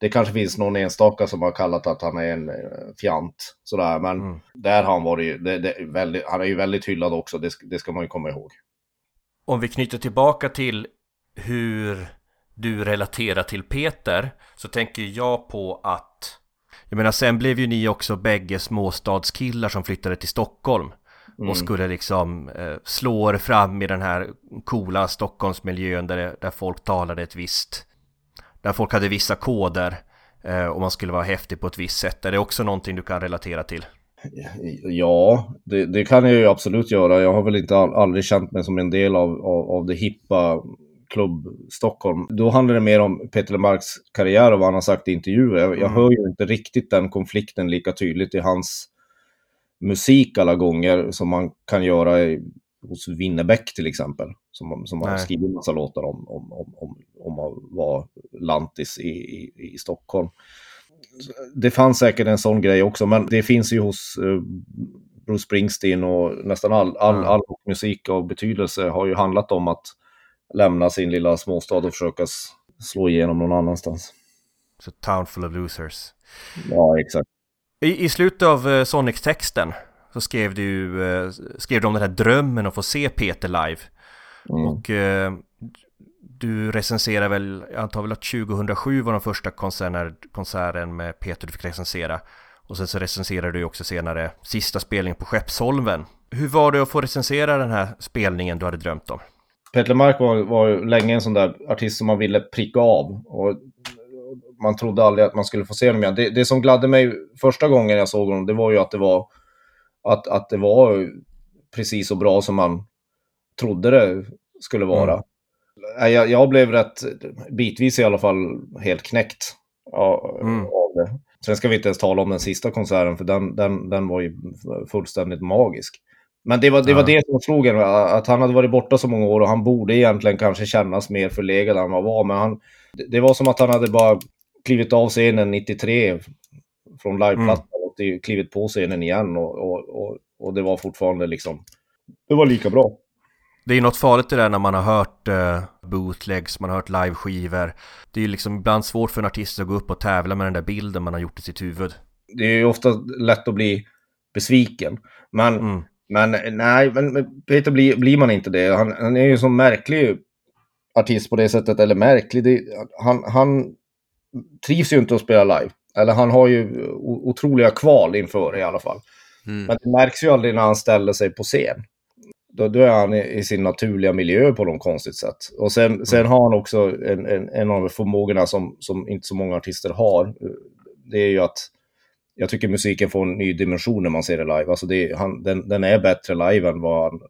[SPEAKER 5] Det kanske finns någon enstaka som har kallat att han är en eh, fjant. Sådär, men
[SPEAKER 3] Mm.
[SPEAKER 5] där har han varit... Det, det, väldigt, han är ju väldigt hyllad också, det, ska- det ska man ju komma ihåg.
[SPEAKER 3] Om vi knyter tillbaka till hur du relaterar till Peter så tänker jag på att jag menar sen blev ju ni också bägge småstadskillar som flyttade till Stockholm
[SPEAKER 5] Mm.
[SPEAKER 3] och skulle liksom eh, slå er fram i den här coola Stockholmsmiljön där, där folk talade ett visst där folk hade vissa koder eh, och man skulle vara häftig på ett visst sätt. Är det också någonting du kan relatera till?
[SPEAKER 5] Ja, det, det kan jag ju absolut göra. Jag har väl inte all, aldrig känt mig som en del av, av, av det hippa klubb Stockholm. Då handlar det mer om Peter Lemarks karriär och vad han har sagt i intervjuer. Jag, jag
[SPEAKER 3] Mm.
[SPEAKER 5] hör ju inte riktigt den konflikten lika tydligt i hans musik alla gånger som man kan göra i, hos Winnerbäck till exempel. Som, som har skrivit en massa låtar om, om, om, om, om att vara lantis i, i, i Stockholm. det fanns säkert en sån grej också, men det finns ju hos eh, Bruce Springsteen och nästan all, all, all musik av betydelse har ju handlat om att lämna sin lilla småstad och försöka slå igenom någon annanstans.
[SPEAKER 3] Så Town full of losers.
[SPEAKER 5] Ja, exakt.
[SPEAKER 3] I, i slutet av eh, Sonic-texten så skrev du, eh, skrev du om den här drömmen att få se Peter live.
[SPEAKER 5] Mm.
[SPEAKER 3] Och eh, du recenserar väl, jag antar väl att 2007 var den första konserten, konserten med Peter du fick recensera. Och sen så recenserade du också senare sista spelningen på Skeppsholmen. Hur var det att få recensera den här spelningen du hade drömt om?
[SPEAKER 5] Peter Mark var, var länge en sån där artist som man ville pricka av. Och man trodde aldrig att man skulle få se honom igen. Det, det som gladde mig första gången jag såg honom, det var ju att det var, att, att det var precis så bra som man trodde det skulle vara.
[SPEAKER 3] Mm.
[SPEAKER 5] Jag, jag blev rätt, bitvis i alla fall, helt knäckt av,
[SPEAKER 3] Mm.
[SPEAKER 5] av det. Sen ska vi inte ens tala om den sista konserten, för den, den, den var ju fullständigt magisk. Men det var det,
[SPEAKER 3] Ja.
[SPEAKER 5] var det som slog en, att han hade varit borta så många år och han borde egentligen kanske kännas mer förlegad än vad han var. Men han, det- var som att han hade bara klivit av scenen 93 från liveplattan och det- klivit på scenen igen och, och, och, och det var fortfarande liksom, det var lika bra.
[SPEAKER 3] Det är ju något farligt det där när man har hört eh, bootlegs, man har hört liveskivor. Det är ju liksom ibland svårt för en artist att gå upp och tävla med den där bilden man har gjort i sitt huvud.
[SPEAKER 5] Det är ju ofta lätt att bli besviken. Men,
[SPEAKER 3] Mm.
[SPEAKER 5] Men nej, men Peter blir, blir man inte det. Han, han är ju en sån märklig artist på det sättet, eller märklig. Det, han, han trivs ju inte att spela live. Eller han har ju otroliga kval inför i alla fall.
[SPEAKER 4] Mm.
[SPEAKER 5] Men det märks ju aldrig när han ställer sig på scen. Då, då är han i, i sin naturliga miljö på något konstigt sätt. Och sen, sen har han också en, en, en av förmågorna som, som inte så många artister har. Det är ju att jag tycker musiken får en ny dimension när man ser det live. Alltså det, han, den, den är bättre live än vad han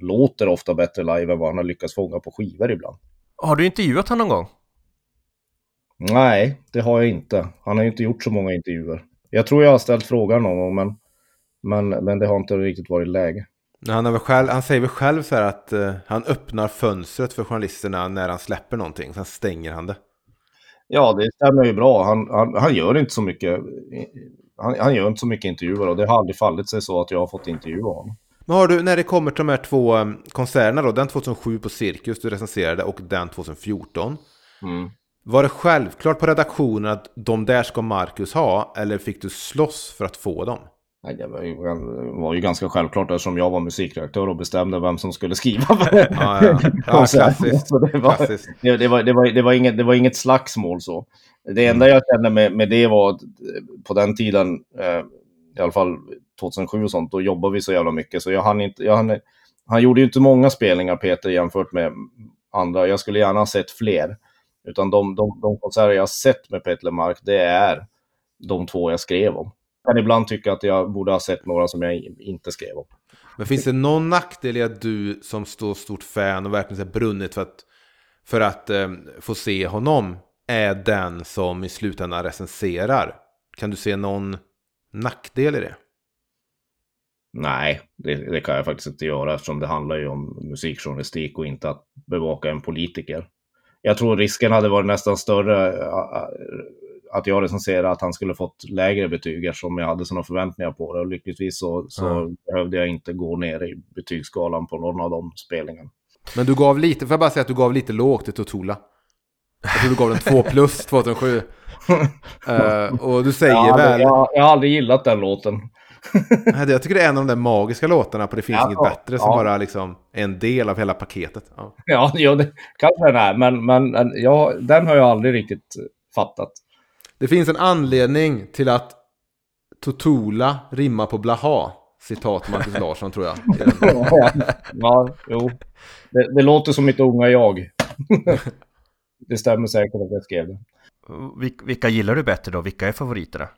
[SPEAKER 5] låter ofta bättre live än vad han har lyckats fånga på skivor ibland.
[SPEAKER 3] Har du intervjuat honom någon gång?
[SPEAKER 5] Nej, det har jag inte. Han har ju inte gjort så många intervjuer. Jag tror jag har ställt frågan någon gång, men, men, men det har inte riktigt varit läge.
[SPEAKER 4] Han, själv, han säger väl själv så här att eh, han öppnar fönstret för journalisterna när han släpper någonting. Sen stänger han det.
[SPEAKER 5] Ja, det stämmer ju bra. Han, han, han gör inte så mycket. Han, han gör inte så mycket intervjuer och det har aldrig fallit sig så att jag har fått intervjua honom.
[SPEAKER 4] Men har du, när det kommer till de här två eh, konserterna då, den 2007 på Cirkus du recenserade och den 2014. Var det självklart på redaktionen att de där ska Marcus ha, eller fick du slåss för att få dem?
[SPEAKER 5] Nej, det var ju, var ju ganska självklart eftersom jag var musikredaktör och bestämde vem som skulle skriva det
[SPEAKER 4] Ja, ja. ja klassiskt.
[SPEAKER 5] Så det var,
[SPEAKER 4] klassiskt.
[SPEAKER 5] det, det, var, det, var, det, var inget, det var inget slagsmål så. Det enda jag kände med, med det var att eh, på den tiden, eh, i alla fall 2007 och sånt, då jobbade vi så jävla mycket. Så jag hann inte, jag hann, han gjorde ju inte många spelningar Peter jämfört med andra. Jag skulle gärna ha sett fler. Utan de, de, de konserter jag har sett med Peter Lemark, det är de två jag skrev om. Kan ibland tycka att jag borde ha sett några som jag inte skrev om.
[SPEAKER 4] Men finns det någon nackdel i att du som står stort fan och verkligen har brunnit för att, för att eh, få se honom är den som i slutändan recenserar? Kan du se någon nackdel i det?
[SPEAKER 5] Nej, det, det kan jag faktiskt inte göra eftersom det handlar ju om musikjournalistik och inte att bevaka en politiker. Jag tror risken hade varit nästan större äh, äh, att jag recenserade att han skulle fått lägre betyg eftersom jag hade sådana förväntningar på det. Och lyckligtvis så, så behövde jag inte gå ner i betygsskalan på någon av de spelningarna.
[SPEAKER 4] Men du gav lite, får jag bara säga att du gav lite lågt till Totola? Jag tror du gav den 2 plus 2007. Eh, och du säger
[SPEAKER 5] Jag,
[SPEAKER 4] väl...
[SPEAKER 5] hade, jag, jag har aldrig gillat den låten.
[SPEAKER 4] Jag tycker det är en av de där magiska låtarna på Det finns
[SPEAKER 5] Ja,
[SPEAKER 4] inget
[SPEAKER 5] ja.
[SPEAKER 4] bättre som
[SPEAKER 5] Ja.
[SPEAKER 4] bara liksom är en del av hela paketet. Ja.
[SPEAKER 5] Ja, ja det kanske den är, men, men men, ja, den har jag aldrig riktigt fattat.
[SPEAKER 4] Det finns en anledning till att Totola rimmar på blaha. Citat Marcus Larsson tror jag.
[SPEAKER 5] ja, jo. Det, det låter som mitt unga jag. det stämmer säkert att jag skrev det.
[SPEAKER 3] Vil- vilka gillar du bättre då? Vilka är favoriterna?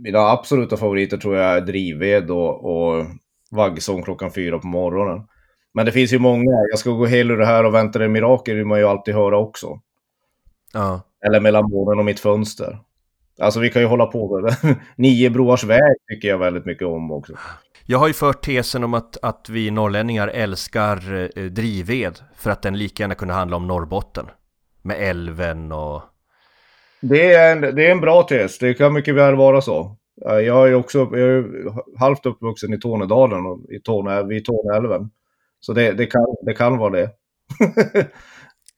[SPEAKER 5] Mina absoluta favoriter tror jag är Drivved och, och Vaggsång klockan fyra på morgonen. Men det finns ju många. Jag ska gå hel ur det här och vänta det mirakel vill man ju alltid höra också.
[SPEAKER 3] Ja.
[SPEAKER 5] Eller mellan månen och mitt fönster. Alltså vi kan ju hålla på. Nio broars väg tycker jag väldigt mycket om också.
[SPEAKER 3] Jag har ju fört tesen om att, att vi norrlänningar älskar eh, drivved för att den lika gärna kunde handla om Norrbotten. Med älven och
[SPEAKER 5] Det är, en, det är en bra tes, det kan mycket väl vara så. Jag är ju också jag är halvt uppvuxen i Tornedalen och i Torne, vid Torneälven. Så det, det, kan, det kan vara det.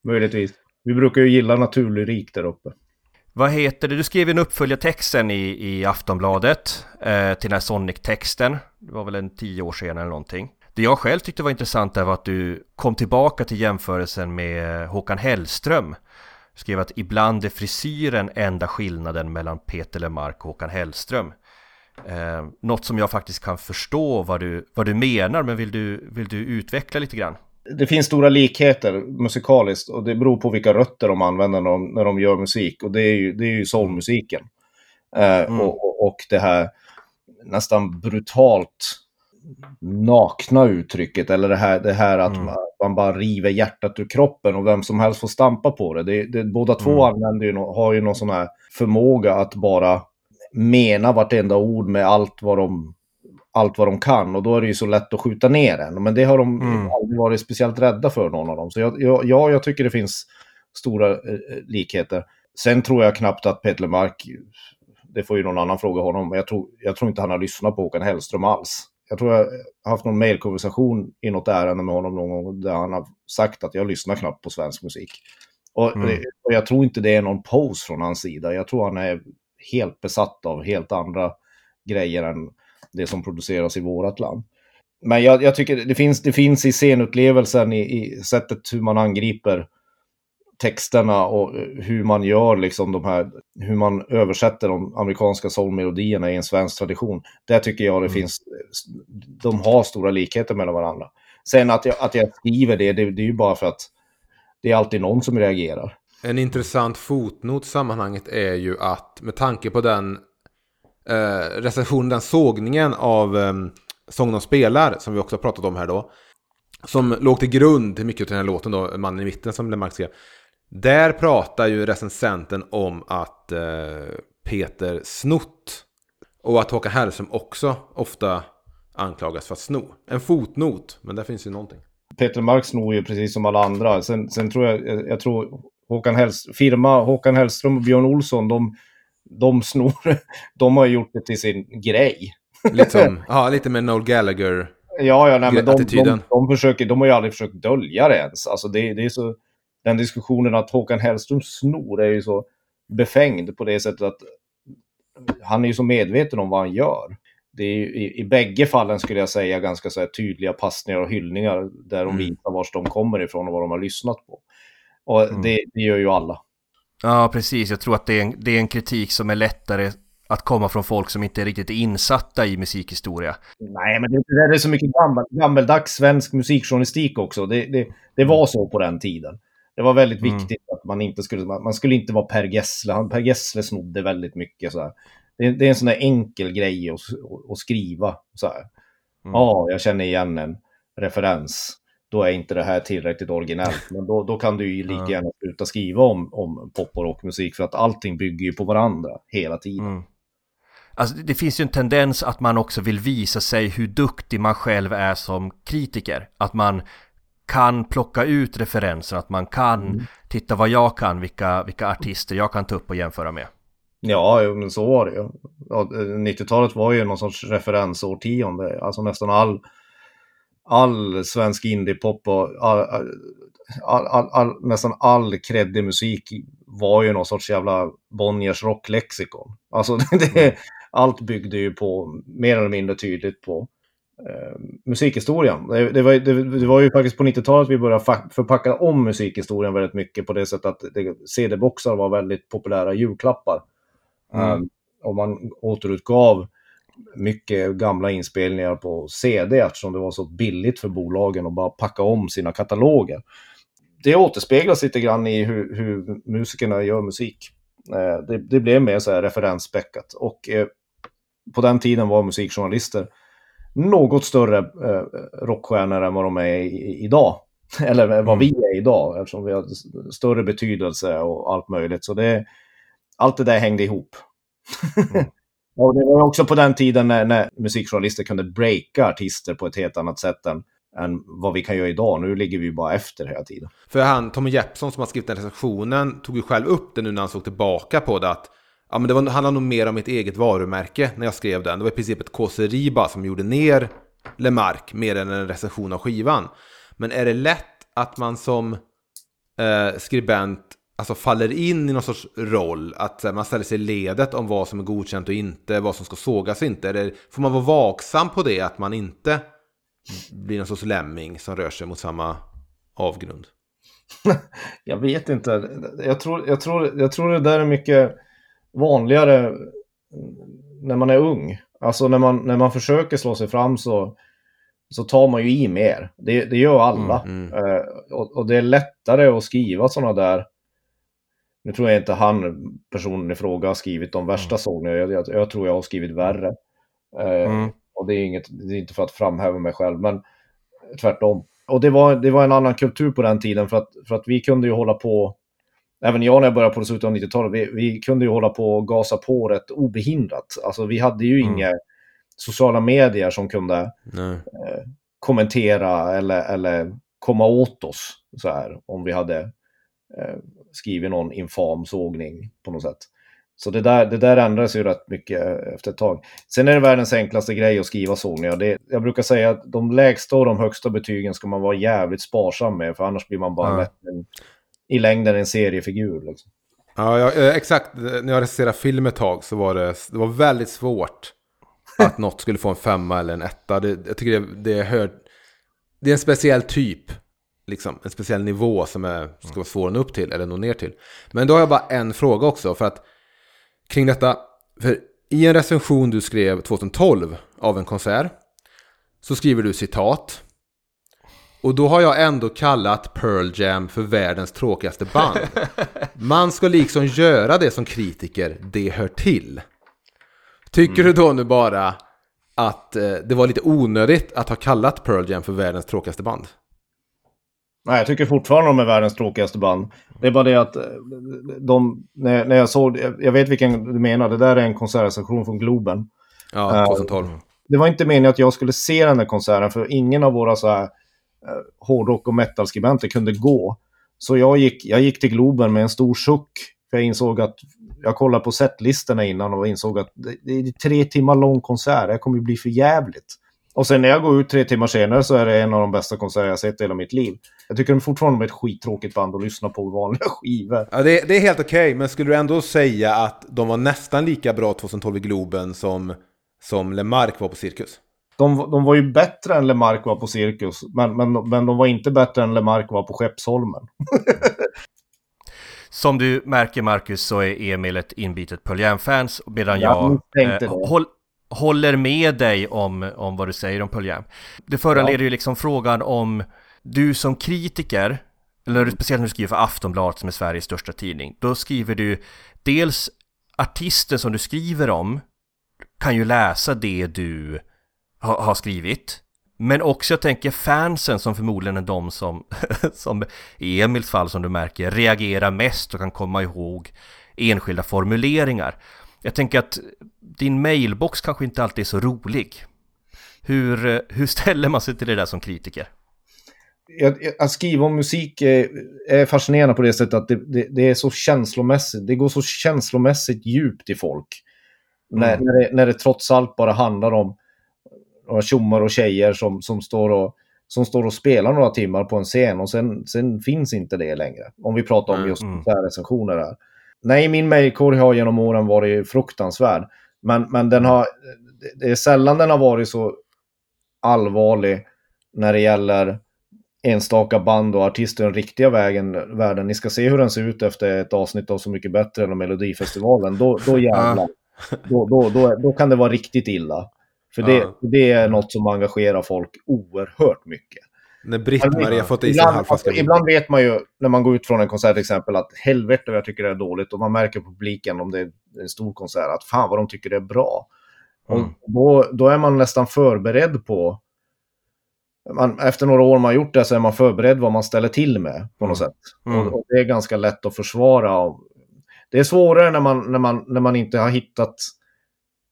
[SPEAKER 5] Möjligtvis. Vi brukar ju gilla naturlyrik där uppe.
[SPEAKER 3] Vad heter det? Du skrev en uppföljartext i, i Aftonbladet eh, till den här Sonic-texten. Det var väl en tio år sedan eller någonting. Det jag själv tyckte var intressant var att du kom tillbaka till jämförelsen med Håkan Hellström. Du skrev att ibland är frisyren enda skillnaden mellan Peter Lemark och Håkan Hellström. Eh, något som jag faktiskt kan förstå vad du, vad du menar, men vill du, vill du utveckla lite grann?
[SPEAKER 5] Det finns stora likheter musikaliskt och det beror på vilka rötter de använder när de, när de gör musik. Och det är ju, det är ju soulmusiken. Eh,
[SPEAKER 3] Mm.
[SPEAKER 5] och, och, det här nästan brutalt nakna uttrycket. Eller det här, det här att
[SPEAKER 3] Mm.
[SPEAKER 5] man, man bara river hjärtat ur kroppen och vem som helst får stampa på det. det, det båda två
[SPEAKER 3] Mm.
[SPEAKER 5] använder ju, har ju någon sån här förmåga att bara mena vartenda ord med allt vad de allt vad de kan och då är det ju så lätt att skjuta ner en. Men det har de
[SPEAKER 3] Mm.
[SPEAKER 5] aldrig varit speciellt rädda för någon av dem. Så jag, jag, ja, jag tycker det finns stora eh, likheter. Sen tror jag knappt att Peter Lemark, det får ju någon annan fråga honom, men jag tror, jag tror inte han har lyssnat på Håkan Hellström alls. Jag tror jag har haft någon mejlkonversation i något ärende med honom någon gång där han har sagt att jag lyssnar knappt på svensk musik. Och,
[SPEAKER 3] Mm.
[SPEAKER 5] och jag tror inte det är någon pose från hans sida. Jag tror han är helt besatt av helt andra grejer än det som produceras i vårt land. Men jag, jag tycker det finns, det finns i scenupplevelsen, i, i sättet hur man angriper texterna och hur man gör liksom de här, hur man översätter de amerikanska soulmelodierna i en svensk tradition. Där tycker jag det
[SPEAKER 3] Mm.
[SPEAKER 5] finns, de har stora likheter mellan varandra. Sen att jag, att jag skriver det, det, det är ju bara för att det är alltid någon som reagerar.
[SPEAKER 4] En intressant fotnot i sammanhanget är ju att med tanke på den eh, recensionen, den sågningen av eh, Sången de spelar, som vi också har pratat om här då, som låg till grund till mycket av den här låten då, Mannen i mitten som Lemark skrev. Där pratar ju recensenten om att eh, Peter snott och att Håkan Hellström också ofta anklagas för att sno. En fotnot, men där finns ju någonting.
[SPEAKER 5] Peter Mark snor ju precis som alla andra. Sen, sen tror jag, jag, jag tror Håkan Hellström, firma Håkan Hellström och Björn Olsson, de, de snor, de har gjort det till sin grej.
[SPEAKER 4] Lite, som, ja, lite med Noel Gallagher.
[SPEAKER 5] Ja, ja, nej, men de, de, de, försöker, de har ju aldrig försökt dölja det ens. Alltså det, det är så, den diskussionen att Håkan Hellström snor är ju så befängd på det sättet att han är ju så medveten om vad han gör. Det är ju, i, I bägge fallen skulle jag säga ganska så tydliga passningar och hyllningar där de
[SPEAKER 4] Mm.
[SPEAKER 5] visar var de kommer ifrån och vad de har lyssnat på. Och
[SPEAKER 3] Mm.
[SPEAKER 5] det, det gör ju alla.
[SPEAKER 3] Ja, precis. Jag tror att det är, en, det är en kritik som är lättare att komma från folk som inte är riktigt insatta i musikhistoria.
[SPEAKER 5] Nej, men det, det är så mycket gammel, gammeldags svensk musikjournalistik också. Det, det, det var så på den tiden. Det var väldigt
[SPEAKER 3] Mm.
[SPEAKER 5] viktigt att man inte skulle, man, skulle inte vara Per Gessle. Han- Per Gessle snodde väldigt mycket så. Det, det är en sån där enkel grej att, att, skriva så här.
[SPEAKER 3] Mm.
[SPEAKER 5] Ja, jag känner igen en referens. Då är inte det här tillräckligt originellt. Men då, då kan du ju lika gärna sluta skriva om, om pop och rockmusik för att allting bygger ju på varandra hela tiden.
[SPEAKER 3] Mm. Alltså det- finns ju en tendens att man också vill visa sig hur duktig man själv är som kritiker. Att man kan plocka ut referenser, att man kan
[SPEAKER 5] Mm.
[SPEAKER 3] titta vad jag kan, vilka, vilka artister jag kan ta upp och jämföra med.
[SPEAKER 5] Ja, men så var det ju. Ja, eh, 90-talet var ju någon sorts referensårtionde. Alltså nästan all, all svensk indiepop och all, all, all, nästan all kreddig musik var ju någon sorts jävla Bonniers rocklexikon. Alltså det, allt byggde ju på, mer eller mindre tydligt på eh, musikhistorien. Det, det, var, det, det var ju faktiskt på 90-talet vi började förpacka om musikhistorien väldigt mycket på det sättet att CD-boxar var väldigt populära julklappar.
[SPEAKER 3] Mm.
[SPEAKER 5] Um, och man återutgav mycket gamla inspelningar på CD eftersom det var så billigt för bolagen att bara packa om sina kataloger. Det återspeglas lite grann i hur, hur musikerna gör musik. Eh, det, det blev mer så här referensspäckat. Och eh, på den tiden var musikjournalister något större eh, rockstjärnor än vad de är i, idag. Eller vad
[SPEAKER 3] Mm.
[SPEAKER 5] vi är idag, eftersom vi har större betydelse och allt möjligt. Så det, allt det där hängde ihop.
[SPEAKER 3] Mm.
[SPEAKER 5] och det var också på den tiden när, när musikjournalister kunde breaka artister på ett helt annat sätt än än vad vi kan göra idag. Nu ligger vi bara efter hela tiden.
[SPEAKER 4] För han, Tommy Jeppsson som har skrivit den recensionen tog ju själv upp det nu när han såg tillbaka på det att ja, men det var, handlade nog mer om mitt eget varumärke när jag skrev den. Det var i princip ett kåseri bara som gjorde ner Lemark mer än en recension av skivan. Men är det lätt att man som eh, skribent alltså faller in i någon sorts roll. Att man ställer sig i ledet om vad som är godkänt och inte, vad som ska sågas och inte. Eller får man vara vaksam på det, att man inte blir någon sorts lemming som rör sig mot samma avgrund?
[SPEAKER 5] Jag vet inte. Jag tror, jag, tror, jag tror det där är mycket vanligare när man är ung. Alltså när man, när man försöker slå sig fram så, så tar man ju i mer. Det, det gör alla.
[SPEAKER 4] Mm,
[SPEAKER 5] Eh, och, och det är lättare att skriva sådana där. Nu tror jag inte han, personen i fråga, har skrivit de värsta sågningarna. Jag, jag, jag tror jag har skrivit värre. Eh,
[SPEAKER 3] Mm.
[SPEAKER 5] Och det är, inget, det är inte för att framhäva mig själv, men tvärtom. Och det var, det var en annan kultur på den tiden för att, för att vi kunde ju hålla på, även jag när jag började på slutet av 90-talet, vi, vi kunde ju hålla på och gasa på rätt obehindrat. Alltså vi hade ju
[SPEAKER 3] Mm.
[SPEAKER 5] inga sociala medier som kunde
[SPEAKER 4] Nej.
[SPEAKER 5] kommentera eller, eller komma åt oss så här, om vi hade eh, skrivit någon infam sågning på något sätt. Så det där, det där ändrades ju rätt mycket efter ett tag. Sen är det världens enklaste grej att skriva sågningar. Det, jag brukar säga att de lägsta och de högsta betygen ska man vara jävligt sparsam med, för annars blir man bara lätt en, i längden en seriefigur. Liksom.
[SPEAKER 4] Ja, jag, eh, exakt. När jag recenserade film ett tag så var det, det var väldigt svårt att något skulle få en femma eller en etta. Det, jag tycker det, det, hör, det är en speciell typ, liksom, en speciell nivå som är, ska vara svår att nå upp till eller nå ner till. Men då har jag bara en fråga också för att kring detta. För i en recension du skrev 2012 av en konsert så skriver du citat. Och då har jag ändå kallat Pearl Jam för världens tråkigaste band. Man ska liksom göra det som kritiker, det hör till. Tycker du då nu bara att eh, det var lite onödigt att ha kallat Pearl Jam för världens tråkigaste band?
[SPEAKER 5] Nej, jag tycker fortfarande de är världens tråkigaste band. Det är bara det att eh, de, när, när jag såg, jag vet vilken du menar, det där är en konsertrecension från Globen.
[SPEAKER 4] Ja,
[SPEAKER 5] Eh,
[SPEAKER 4] 2012.
[SPEAKER 5] det var inte meningen att jag skulle se den här konserten, för ingen av våra så här, eh, hårdrock och metalskribenter kunde gå. Så jag gick, jag gick till Globen med en stor suck, för jag insåg att jag kollade på setlistorna innan och insåg att det, det är tre timmar lång konsert, det kommer ju bli för jävligt. Och sen när jag går ut tre timmar senare så är det en av de bästa konserter jag sett i hela mitt liv. Jag tycker de fortfarande är ett skittråkigt band att lyssna på vanliga skivor.
[SPEAKER 4] Ja, det, det är helt okej, men skulle du ändå säga att de var nästan lika bra 2012 i Globen som, som LeMarc var på Cirkus?
[SPEAKER 5] De, de var ju bättre än LeMarc var på Cirkus, men, men, men de var inte bättre än LeMarc var på Skeppsholmen.
[SPEAKER 3] Som du märker Marcus så är Emil ett inbitet Pearl Jam-fans medan
[SPEAKER 5] Jag
[SPEAKER 3] jag eh, håll, håller med dig om, om vad du säger om Pearl Jam. Det föranleder
[SPEAKER 5] Ja.
[SPEAKER 3] ju liksom frågan om du som kritiker, eller speciellt när du skriver för Aftonbladet som är Sveriges största tidning, då skriver du dels artisten som du skriver om kan ju läsa det du ha, har skrivit. Men också jag tänker fansen som förmodligen är de som, som i Emils fall som du märker, reagerar mest och kan komma ihåg enskilda formuleringar. Jag tänker att din mailbox kanske inte alltid är så rolig. Hur, eh, hur ställer man sig till det där som kritiker?
[SPEAKER 5] Att skriva om musik är, fascinerande på det sättet att det, det, det är så känslomässigt. Det går så känslomässigt djupt i folk. När,
[SPEAKER 3] Mm.
[SPEAKER 5] när, det, när det trots allt bara handlar om några tjommar och tjejer som, som, står och, som står och spelar några timmar på en scen och sen, sen finns inte det längre. Om vi pratar om just
[SPEAKER 3] mm.
[SPEAKER 5] här recensioner här. Nej, min mejlkorg har genom åren varit fruktansvärd. Men, men den har, det är sällan den har varit så allvarlig när det gäller enstaka band och artister den riktiga vägen, världen. Ni ska se hur den ser ut efter ett avsnitt av Så mycket bättre än Melodifestivalen. Då, då jävlar. Då, då, då, då kan det vara riktigt illa. För det, det är något som engagerar folk oerhört mycket.
[SPEAKER 4] När Britt-Marie har fått i sig en
[SPEAKER 5] alltså, ibland vet man ju när man går ut från en konsert till exempel att helvete vad jag tycker det är dåligt och man märker på publiken om det är en stor konsert att fan vad de tycker det är bra.
[SPEAKER 3] Mm.
[SPEAKER 5] Och då, då är man nästan förberedd på man, efter några år man har gjort det så är man förberedd vad man ställer till med på något sätt.
[SPEAKER 3] Mm.
[SPEAKER 5] Och, och det är ganska lätt att försvara. Och det är svårare när man, när, man, när man inte har hittat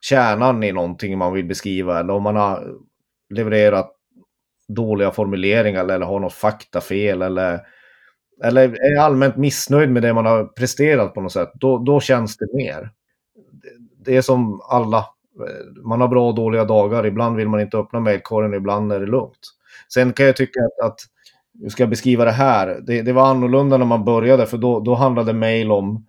[SPEAKER 5] kärnan i någonting man vill beskriva eller om man har levererat dåliga formuleringar eller har något faktafel eller, eller är allmänt missnöjd med det man har presterat på något sätt, då, då känns det mer. Det- Det är som alla. Man har bra och dåliga dagar. Ibland vill man inte öppna mejlkorgen, ibland är det lugnt. Sen kan jag tycka att, att hur ska jag beskriva det här? Det, det var annorlunda när man började, för då, då handlade mejl om,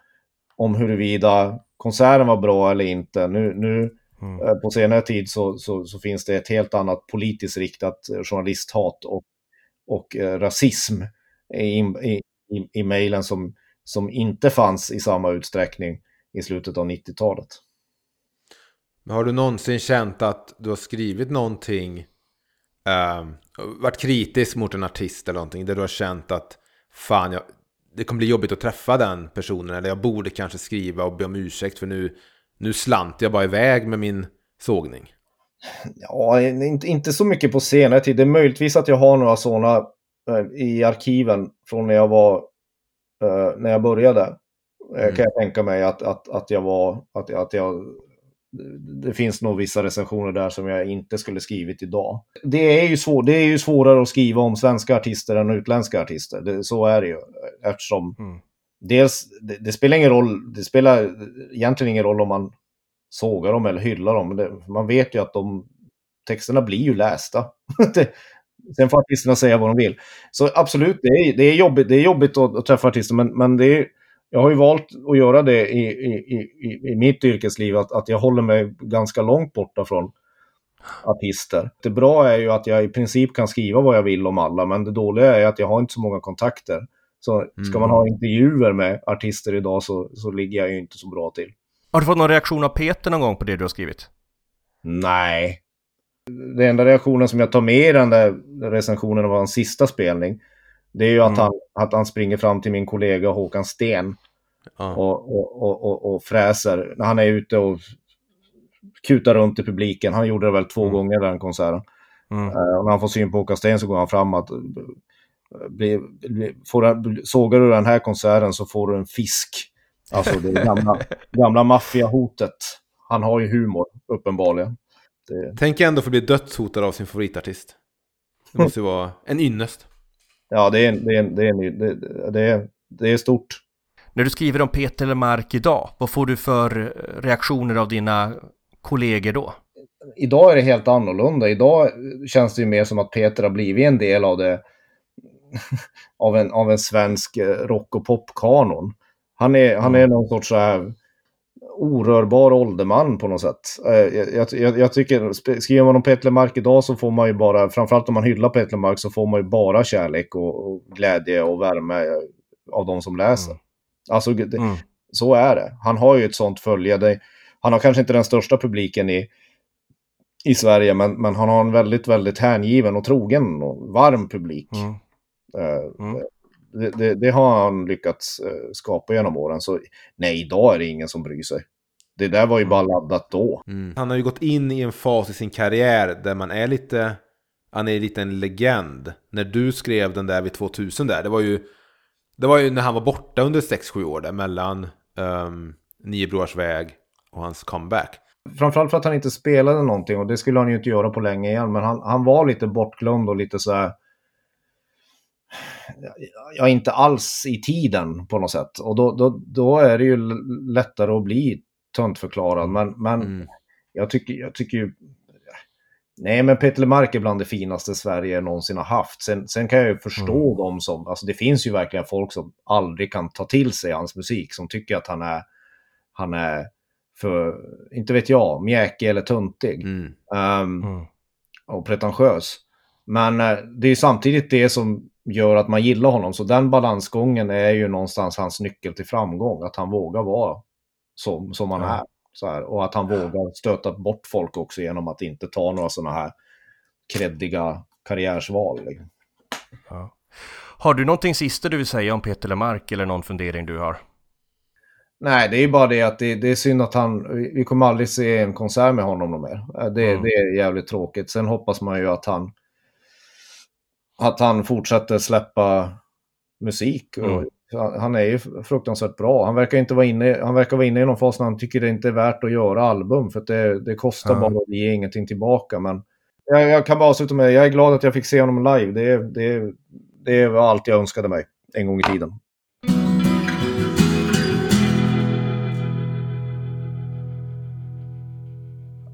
[SPEAKER 5] om huruvida konserten var bra eller inte. Nu, nu
[SPEAKER 3] Mm.
[SPEAKER 5] eh, på senare tid så, så, så finns det ett helt annat politiskt riktat journalisthat och, och eh, rasism i, i, i, i mejlen som, som inte fanns i samma utsträckning i slutet av 90-talet.
[SPEAKER 4] Men har du någonsin känt att du har skrivit någonting, eh, varit kritisk mot en artist eller någonting, där du har känt att fan, jag, det kommer bli jobbigt att träffa den personen, eller jag borde kanske skriva och be om ursäkt för nu, nu slant jag bara iväg med min sågning.
[SPEAKER 5] Ja, inte, inte så mycket på senare tid. Det är möjligtvis att jag har några sådana eh, i arkiven från när jag var eh, när jag började. Eh,
[SPEAKER 4] Mm.
[SPEAKER 5] Kan jag tänka mig att, att, att jag var att, att jag det finns nog vissa recensioner där som jag inte skulle skrivit idag. Det är ju, svår, det är ju svårare att skriva om svenska artister än utländska artister. Det, så är det ju. Eftersom
[SPEAKER 3] Mm.
[SPEAKER 5] dels, det, det spelar ingen roll, det spelar egentligen ingen roll om man sågar dem eller hyllar dem. Det, man vet ju att de texterna blir ju lästa. sen får artisterna säga vad de vill. Så absolut, det är, det är jobbigt, det är jobbigt att, att träffa artister, men, men det är, jag har ju valt att göra det i, i, i, i mitt yrkesliv, att, att jag håller mig ganska långt borta från artister. Det bra är ju att jag i princip kan skriva vad jag vill om alla, men det dåliga är att jag har inte så många kontakter. Så ska man ha intervjuer med artister idag så, så ligger jag ju inte så bra till.
[SPEAKER 3] Har du fått någon reaktion av Peter någon gång på det du har skrivit?
[SPEAKER 5] Nej. Den enda reaktionen som jag tar med i den där recensionen av hans sista spelning, det är ju att,
[SPEAKER 3] Mm.
[SPEAKER 5] han, att han springer fram till min kollega Håkan Sten
[SPEAKER 4] Ja.
[SPEAKER 5] och, och, och, och, och fräser. När han är ute och kutar runt i publiken. Han gjorde det väl två
[SPEAKER 3] Mm.
[SPEAKER 5] gånger den konserten.
[SPEAKER 3] Mm.
[SPEAKER 5] Eh, och när han får syn på Håkan Sten så går han fram att bli, bli, får, sågar du den här konserten så får du en fisk. Alltså det gamla, gamla maffiahotet. Han har ju humor, uppenbarligen. Det,
[SPEAKER 4] Tänk ändå få bli dödshotad av sin favoritartist. Det måste ju vara en ynnest.
[SPEAKER 5] Ja, det är, det, är, det, är, det, det, är, det är stort.
[SPEAKER 3] När du skriver om Peter Lemark idag, vad får du för reaktioner av dina kollegor då?
[SPEAKER 5] Idag är det helt annorlunda. Idag känns det ju mer som att Peter har blivit en del av det av en, av en svensk eh, rock och popkanon. Han är, han är någon sorts så här orörbar ålderman på något sätt. Eh, Jag, jag, jag tycker, skriver man om Peter Lemark idag så får man ju bara, framförallt om man hyllar Peter Lemark så får man ju bara kärlek och, och glädje och värme av de som läser.
[SPEAKER 3] Mm.
[SPEAKER 5] Alltså, det,
[SPEAKER 3] Mm.
[SPEAKER 5] så är det. Han har ju ett sånt följe. Han har kanske inte den största publiken i, i Sverige, men, men han har en väldigt, väldigt hängiven och trogen och varm publik.
[SPEAKER 3] Mm. Mm.
[SPEAKER 5] Det, det, det har han lyckats eh, skapa genom åren. Så nej, idag är det ingen som bryr sig. Det där var ju bara laddat då.
[SPEAKER 4] Mm. Han har ju gått in i en fas i sin karriär där man är lite, han är lite en legend. När du skrev den där vid 2000 där, det var ju, det var ju när han var borta under 6-7 år där mellan um, Nio Broars väg och hans comeback.
[SPEAKER 5] Framförallt för att han inte spelade någonting och det skulle han ju inte göra på länge igen. Men han, han var lite bortglömd och lite så här... Ja, inte alls i tiden på något sätt. Och då, då, då är det ju lättare att bli töntförklarad. Men, men
[SPEAKER 4] Mm.
[SPEAKER 5] jag, tycker, jag tycker ju... Nej, men Peter Lemark är bland det finaste Sverige någonsin har haft. Sen, sen kan jag ju förstå dem som... Alltså det finns ju verkligen folk som aldrig kan ta till sig hans musik. Som tycker att han är... Han är för, inte vet jag, mjäkig eller tuntig.
[SPEAKER 4] Mm.
[SPEAKER 3] Mm.
[SPEAKER 5] och pretentiös. Men eh, det är ju samtidigt det som gör att man gillar honom. Så den balansgången är ju någonstans hans nyckel till framgång. Att han vågar vara som, som han är. Så här. Och att han vågar stöta bort folk också genom att inte ta några sådana här kreddiga karriärsval. liksom.
[SPEAKER 3] Ja. Har du någonting sista du vill säga om Peter Lemark eller någon fundering du har?
[SPEAKER 5] Nej, det är bara det att det, det är synd att han... vi- kommer aldrig se en konsert med honom mer. Eh, Det,
[SPEAKER 3] Mm.
[SPEAKER 5] det är jävligt tråkigt. Sen hoppas man ju att han... Att han fortsätter släppa musik. Och
[SPEAKER 3] Mm.
[SPEAKER 5] Han- är ju fruktansvärt bra. Han verkar, inte vara inne, han verkar vara inne i någon fas när han tycker det inte är värt att göra album. För det, det kostar
[SPEAKER 3] Ja.
[SPEAKER 5] bara och det ger ingenting tillbaka. Men Jag, jag kan bara avsluta med, jag är glad att jag fick se honom live. Det, det, det var allt jag önskade mig en gång i tiden.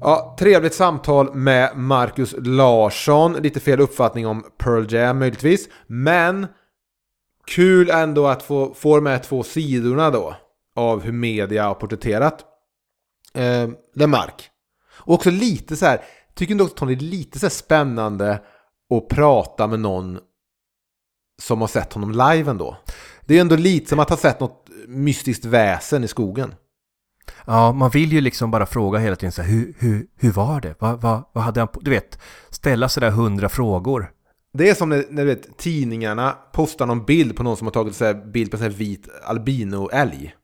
[SPEAKER 4] Ja, trevligt samtal med Marcus Larsson. Lite fel uppfattning om Pearl Jam möjligtvis. Men kul ändå att få, få de här två sidorna då. Av hur media har porträtterat eh, Lemark. Och också lite så här, tycker inte också Tony det är lite så här spännande att prata med någon som har sett honom live ändå. Det är ändå lite som att ha sett något mystiskt väsen i skogen.
[SPEAKER 3] Ja, man vill ju liksom bara fråga hela tiden så här, hur, hur, hur var det? Vad, vad, vad hade han på? Du vet, ställa sådär hundra frågor.
[SPEAKER 4] Det är som när, när vet, tidningarna postar någon bild på någon som har tagit så här bild på en sån här vit albino-älg.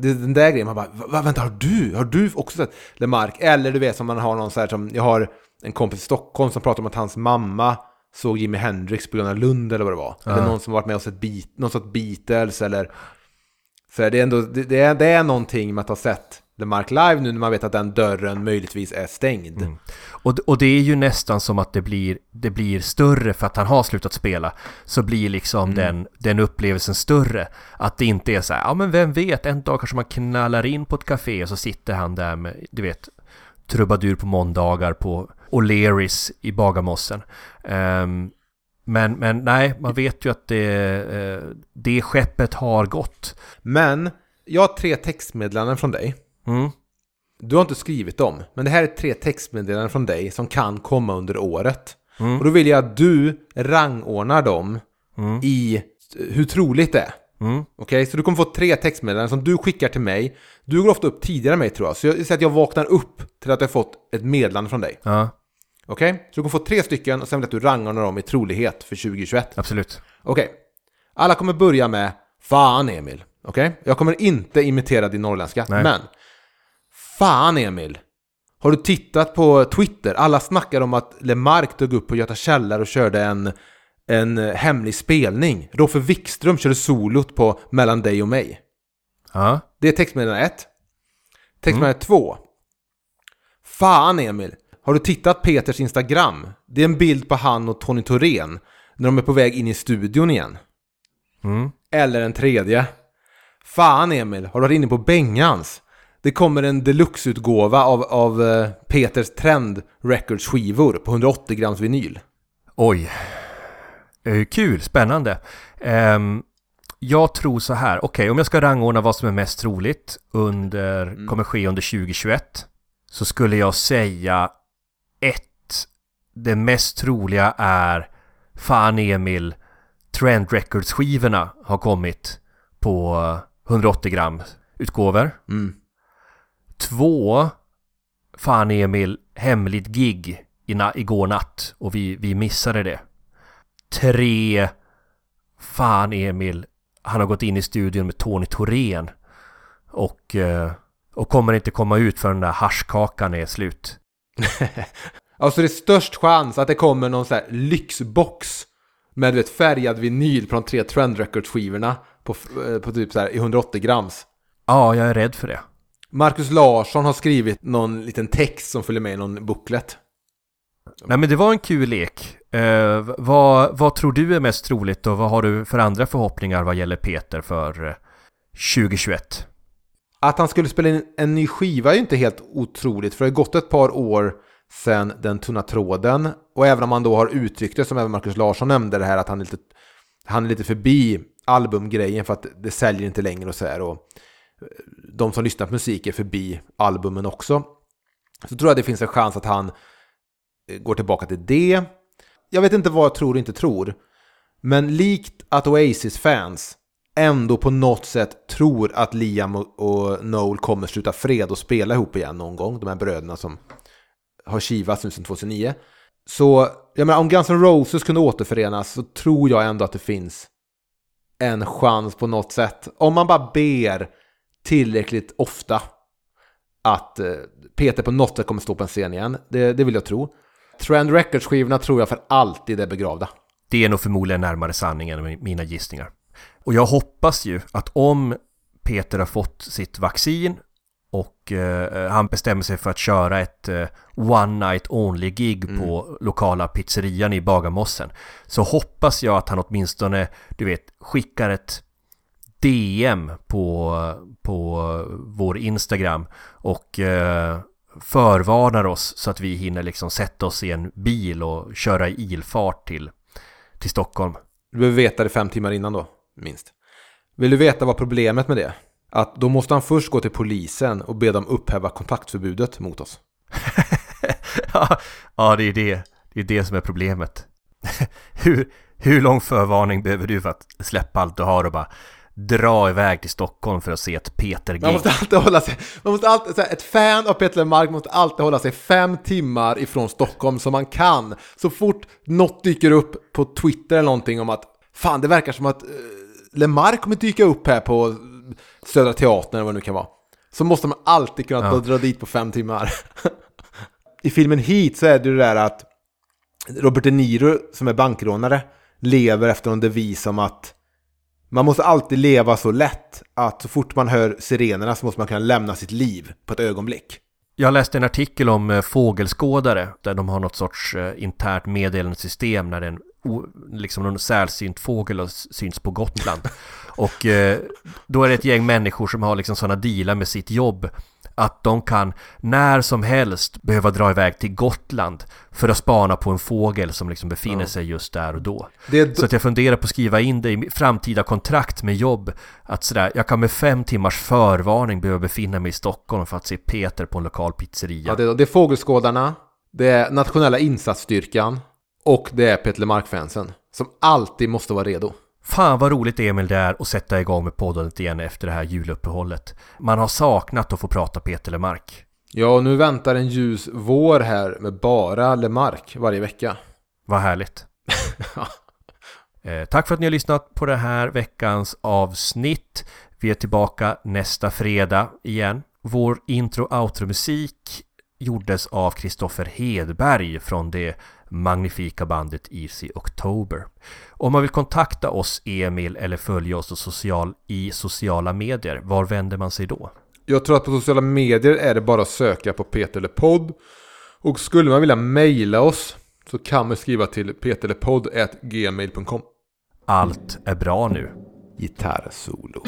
[SPEAKER 4] Det är den där grejen, man bara, "Va, vänta, har du, har du också sett Lemark? Eller du vet som man har någon så här som, jag har en kompis i Stockholm som pratar om att hans mamma såg Jimi Hendrix på Gröna Lund eller vad det var. Eller någon som varit med och sett Beat, någon sorts Beatles eller... Så det är ändå, det, det, är, det är någonting med att ha sett Lemark live nu när man vet att den dörren möjligtvis är stängd.
[SPEAKER 3] Och, och det är ju nästan som att det blir, det blir större för att han har slutat spela. Så blir liksom den, den upplevelsen större. Att det inte är så här, ja men vem vet, en dag kanske man knallar in på ett café och så sitter han där med, du vet, trubadur på måndagar på O'Learys i Bagarmossen. Ehm, men, men nej, man vet ju att det, eh, det skeppet har gått.
[SPEAKER 4] Men, jag har tre textmeddelanden från dig.
[SPEAKER 3] Mm.
[SPEAKER 4] Du har inte skrivit dem, men det här är tre textmeddelanden från dig som kan komma under året. Och då vill jag att du rangordnar dem i hur troligt det är.
[SPEAKER 3] Mm.
[SPEAKER 4] Okej, så du kommer få tre textmeddelanden som du skickar till mig. Du går ofta upp tidigare än mig tror jag, så jag säger att jag vaknar upp till att jag fått ett meddelande från dig.
[SPEAKER 3] Ja,
[SPEAKER 4] Okej? Så du kommer få tre stycken och sen vill jag att du rangordnar dem i trolighet för 2021.
[SPEAKER 3] absolut.
[SPEAKER 4] Okej. Alla kommer börja med Fan Emil. Okej? Jag kommer inte imitera din norrländska.
[SPEAKER 3] Nej.
[SPEAKER 4] Men Fan Emil. Har du tittat på Twitter? Alla snackar om att Lemark dök upp på Göta källare och körde en, en hemlig spelning. Roffe Wikström körde solot på Mellan dig och mig.
[SPEAKER 3] Ja,
[SPEAKER 4] Det är textmeddelande 1. Textmeddelande 2. Fan Emil. Har du tittat Peters Instagram? Det är en bild på han och Tony Thorén när de är på väg in i studion igen.
[SPEAKER 3] mm.
[SPEAKER 4] Eller en tredje. Fan Emil, har du varit inne på Bengans? Det kommer en deluxe-utgåva av, av eh, Peters Trend Records skivor på 180 grams vinyl.
[SPEAKER 3] Oj. Eh, Kul, spännande. Ehm, jag tror så här, okej om jag ska rangordna vad som är mest troligt under, kommer ske under 2021 så skulle jag säga ett, Det mest troliga är Fan Emil Trend Records skivorna har kommit på eh, 180 gram utgåvor.
[SPEAKER 4] Mm.
[SPEAKER 3] Två, Fan Emil, hemligt gig i na- igår natt och vi, vi missade det. Tre, Fan Emil, han har gått in i studion med Tony Thorén och, eh, och kommer inte komma ut förrän den där haschkakan är slut.
[SPEAKER 4] Alltså det är störst chans att det kommer någon sån här lyxbox med vet, färgad vinyl de tre Trend Records skivorna på, eh, på typ så här i 180 grams.
[SPEAKER 3] Ja, jag är rädd för det.
[SPEAKER 4] Marcus Larsson har skrivit någon liten text som följer med i någon booklet.
[SPEAKER 3] Nej men det var en kul lek. Eh, vad, vad tror du är mest troligt och vad har du för andra förhoppningar vad gäller Peter för eh, 2021?
[SPEAKER 4] Att han skulle spela in en ny skiva är ju inte helt otroligt, för det har gått ett par år sedan Den tunna tråden. Och även om man då har uttryckt det, som även Marcus Larsson nämnde, det här att han är lite, han är lite förbi albumgrejen för att det säljer inte längre och så här. Och eh, de som lyssnar på musik är förbi albumen också. Så tror jag det finns en chans att han eh, går tillbaka till det. Jag vet inte vad jag tror och inte tror. Men likt att Oasis-fans ändå på något sätt tror att Liam och Noel kommer sluta fred och spela ihop igen någon gång. De här bröderna som har kivats nu sedan 2009. Så jag menar, om Guns N' Roses kunde återförenas så tror jag ändå att det finns en chans på något sätt. Om man bara ber tillräckligt ofta att eh, Peter på något sätt kommer stå på en scen igen. Det, det vill jag tro. Trend Records-skivorna tror jag för alltid är begravda.
[SPEAKER 3] Det är nog förmodligen närmare sanningen än mina gissningar. Och jag hoppas ju att om Peter har fått sitt vaccin och eh, han bestämmer sig för att köra ett eh, one night only gig på lokala pizzerian i Bagarmossen. Så hoppas jag att han åtminstone, du vet, skickar ett DM på, på vår Instagram och eh, förvarnar oss så att vi hinner liksom sätta oss i en bil och köra i ilfart till, till Stockholm.
[SPEAKER 4] Du behöver veta det fem timmar innan då, minst. Vill du veta vad problemet med det? Att då måste han först gå till polisen och be dem upphäva kontaktförbudet mot oss.
[SPEAKER 3] Ja, ja, det är det. Det är det som är problemet. hur, hur lång förvarning behöver du för att släppa allt du har och bara dra iväg till Stockholm för att se ett
[SPEAKER 4] Man
[SPEAKER 3] Peter-gig?
[SPEAKER 4] måste alltid hålla sig, man måste alltid, så här, ett fan av Peter Lemark måste alltid hålla sig fem timmar ifrån Stockholm som man kan. Så fort något dyker upp på Twitter eller någonting om att fan det verkar som att uh, Lemark kommer dyka upp här på Södra Teatern eller vad det nu kan vara. Så måste man alltid kunna
[SPEAKER 3] Ja.
[SPEAKER 4] dra dit på fem timmar. I filmen Heat så är det ju det där att Robert De Niro som är bankrånare lever efter en devis om att man måste alltid leva så lätt att så fort man hör sirenerna så måste man kunna lämna sitt liv på ett ögonblick.
[SPEAKER 3] Jag läste en artikel om eh, fågelskådare där de har något sorts eh, internt meddelandesystem när en liksom någon sällsynt fågel syns på Gotland. Och eh, då är det ett gäng människor som har liksom sådana dealar med sitt jobb att de kan när som helst behöva dra iväg till Gotland för att spana på en fågel som liksom befinner sig just där och då. Så att jag funderar på att skriva in det i framtida kontrakt med jobb. Att sådär, jag kan med fem timmars förvarning behöva befinna mig i Stockholm för att se Peter på en lokal pizzeria.
[SPEAKER 4] Ja, det, är, det är fågelskådarna, det är nationella insatsstyrkan och det är Peter Lemark-fansen som alltid måste vara redo.
[SPEAKER 3] Fan vad roligt Emil det är att sätta igång med poddandet igen efter det här juluppehållet. Man har saknat att få prata Peter Lemark.
[SPEAKER 4] Ja, och nu väntar en ljus vår här med bara Lemark varje vecka.
[SPEAKER 3] Vad härligt. eh, tack för att ni har lyssnat på det här veckans avsnitt. Vi är tillbaka nästa fredag igen. Vår intro-outro-musik gjordes av Kristoffer Hedberg från det magnifika bandet Easy October. Om man vill kontakta oss, Emil, eller följa oss social, i sociala medier, var vänder man sig då?
[SPEAKER 4] Jag tror att på sociala medier är det bara att söka på Peter eller podd. Och skulle man vilja mejla oss så kan man skriva till peterlepodd.gmail.com
[SPEAKER 3] Allt är bra nu.
[SPEAKER 4] Gitarrsolo.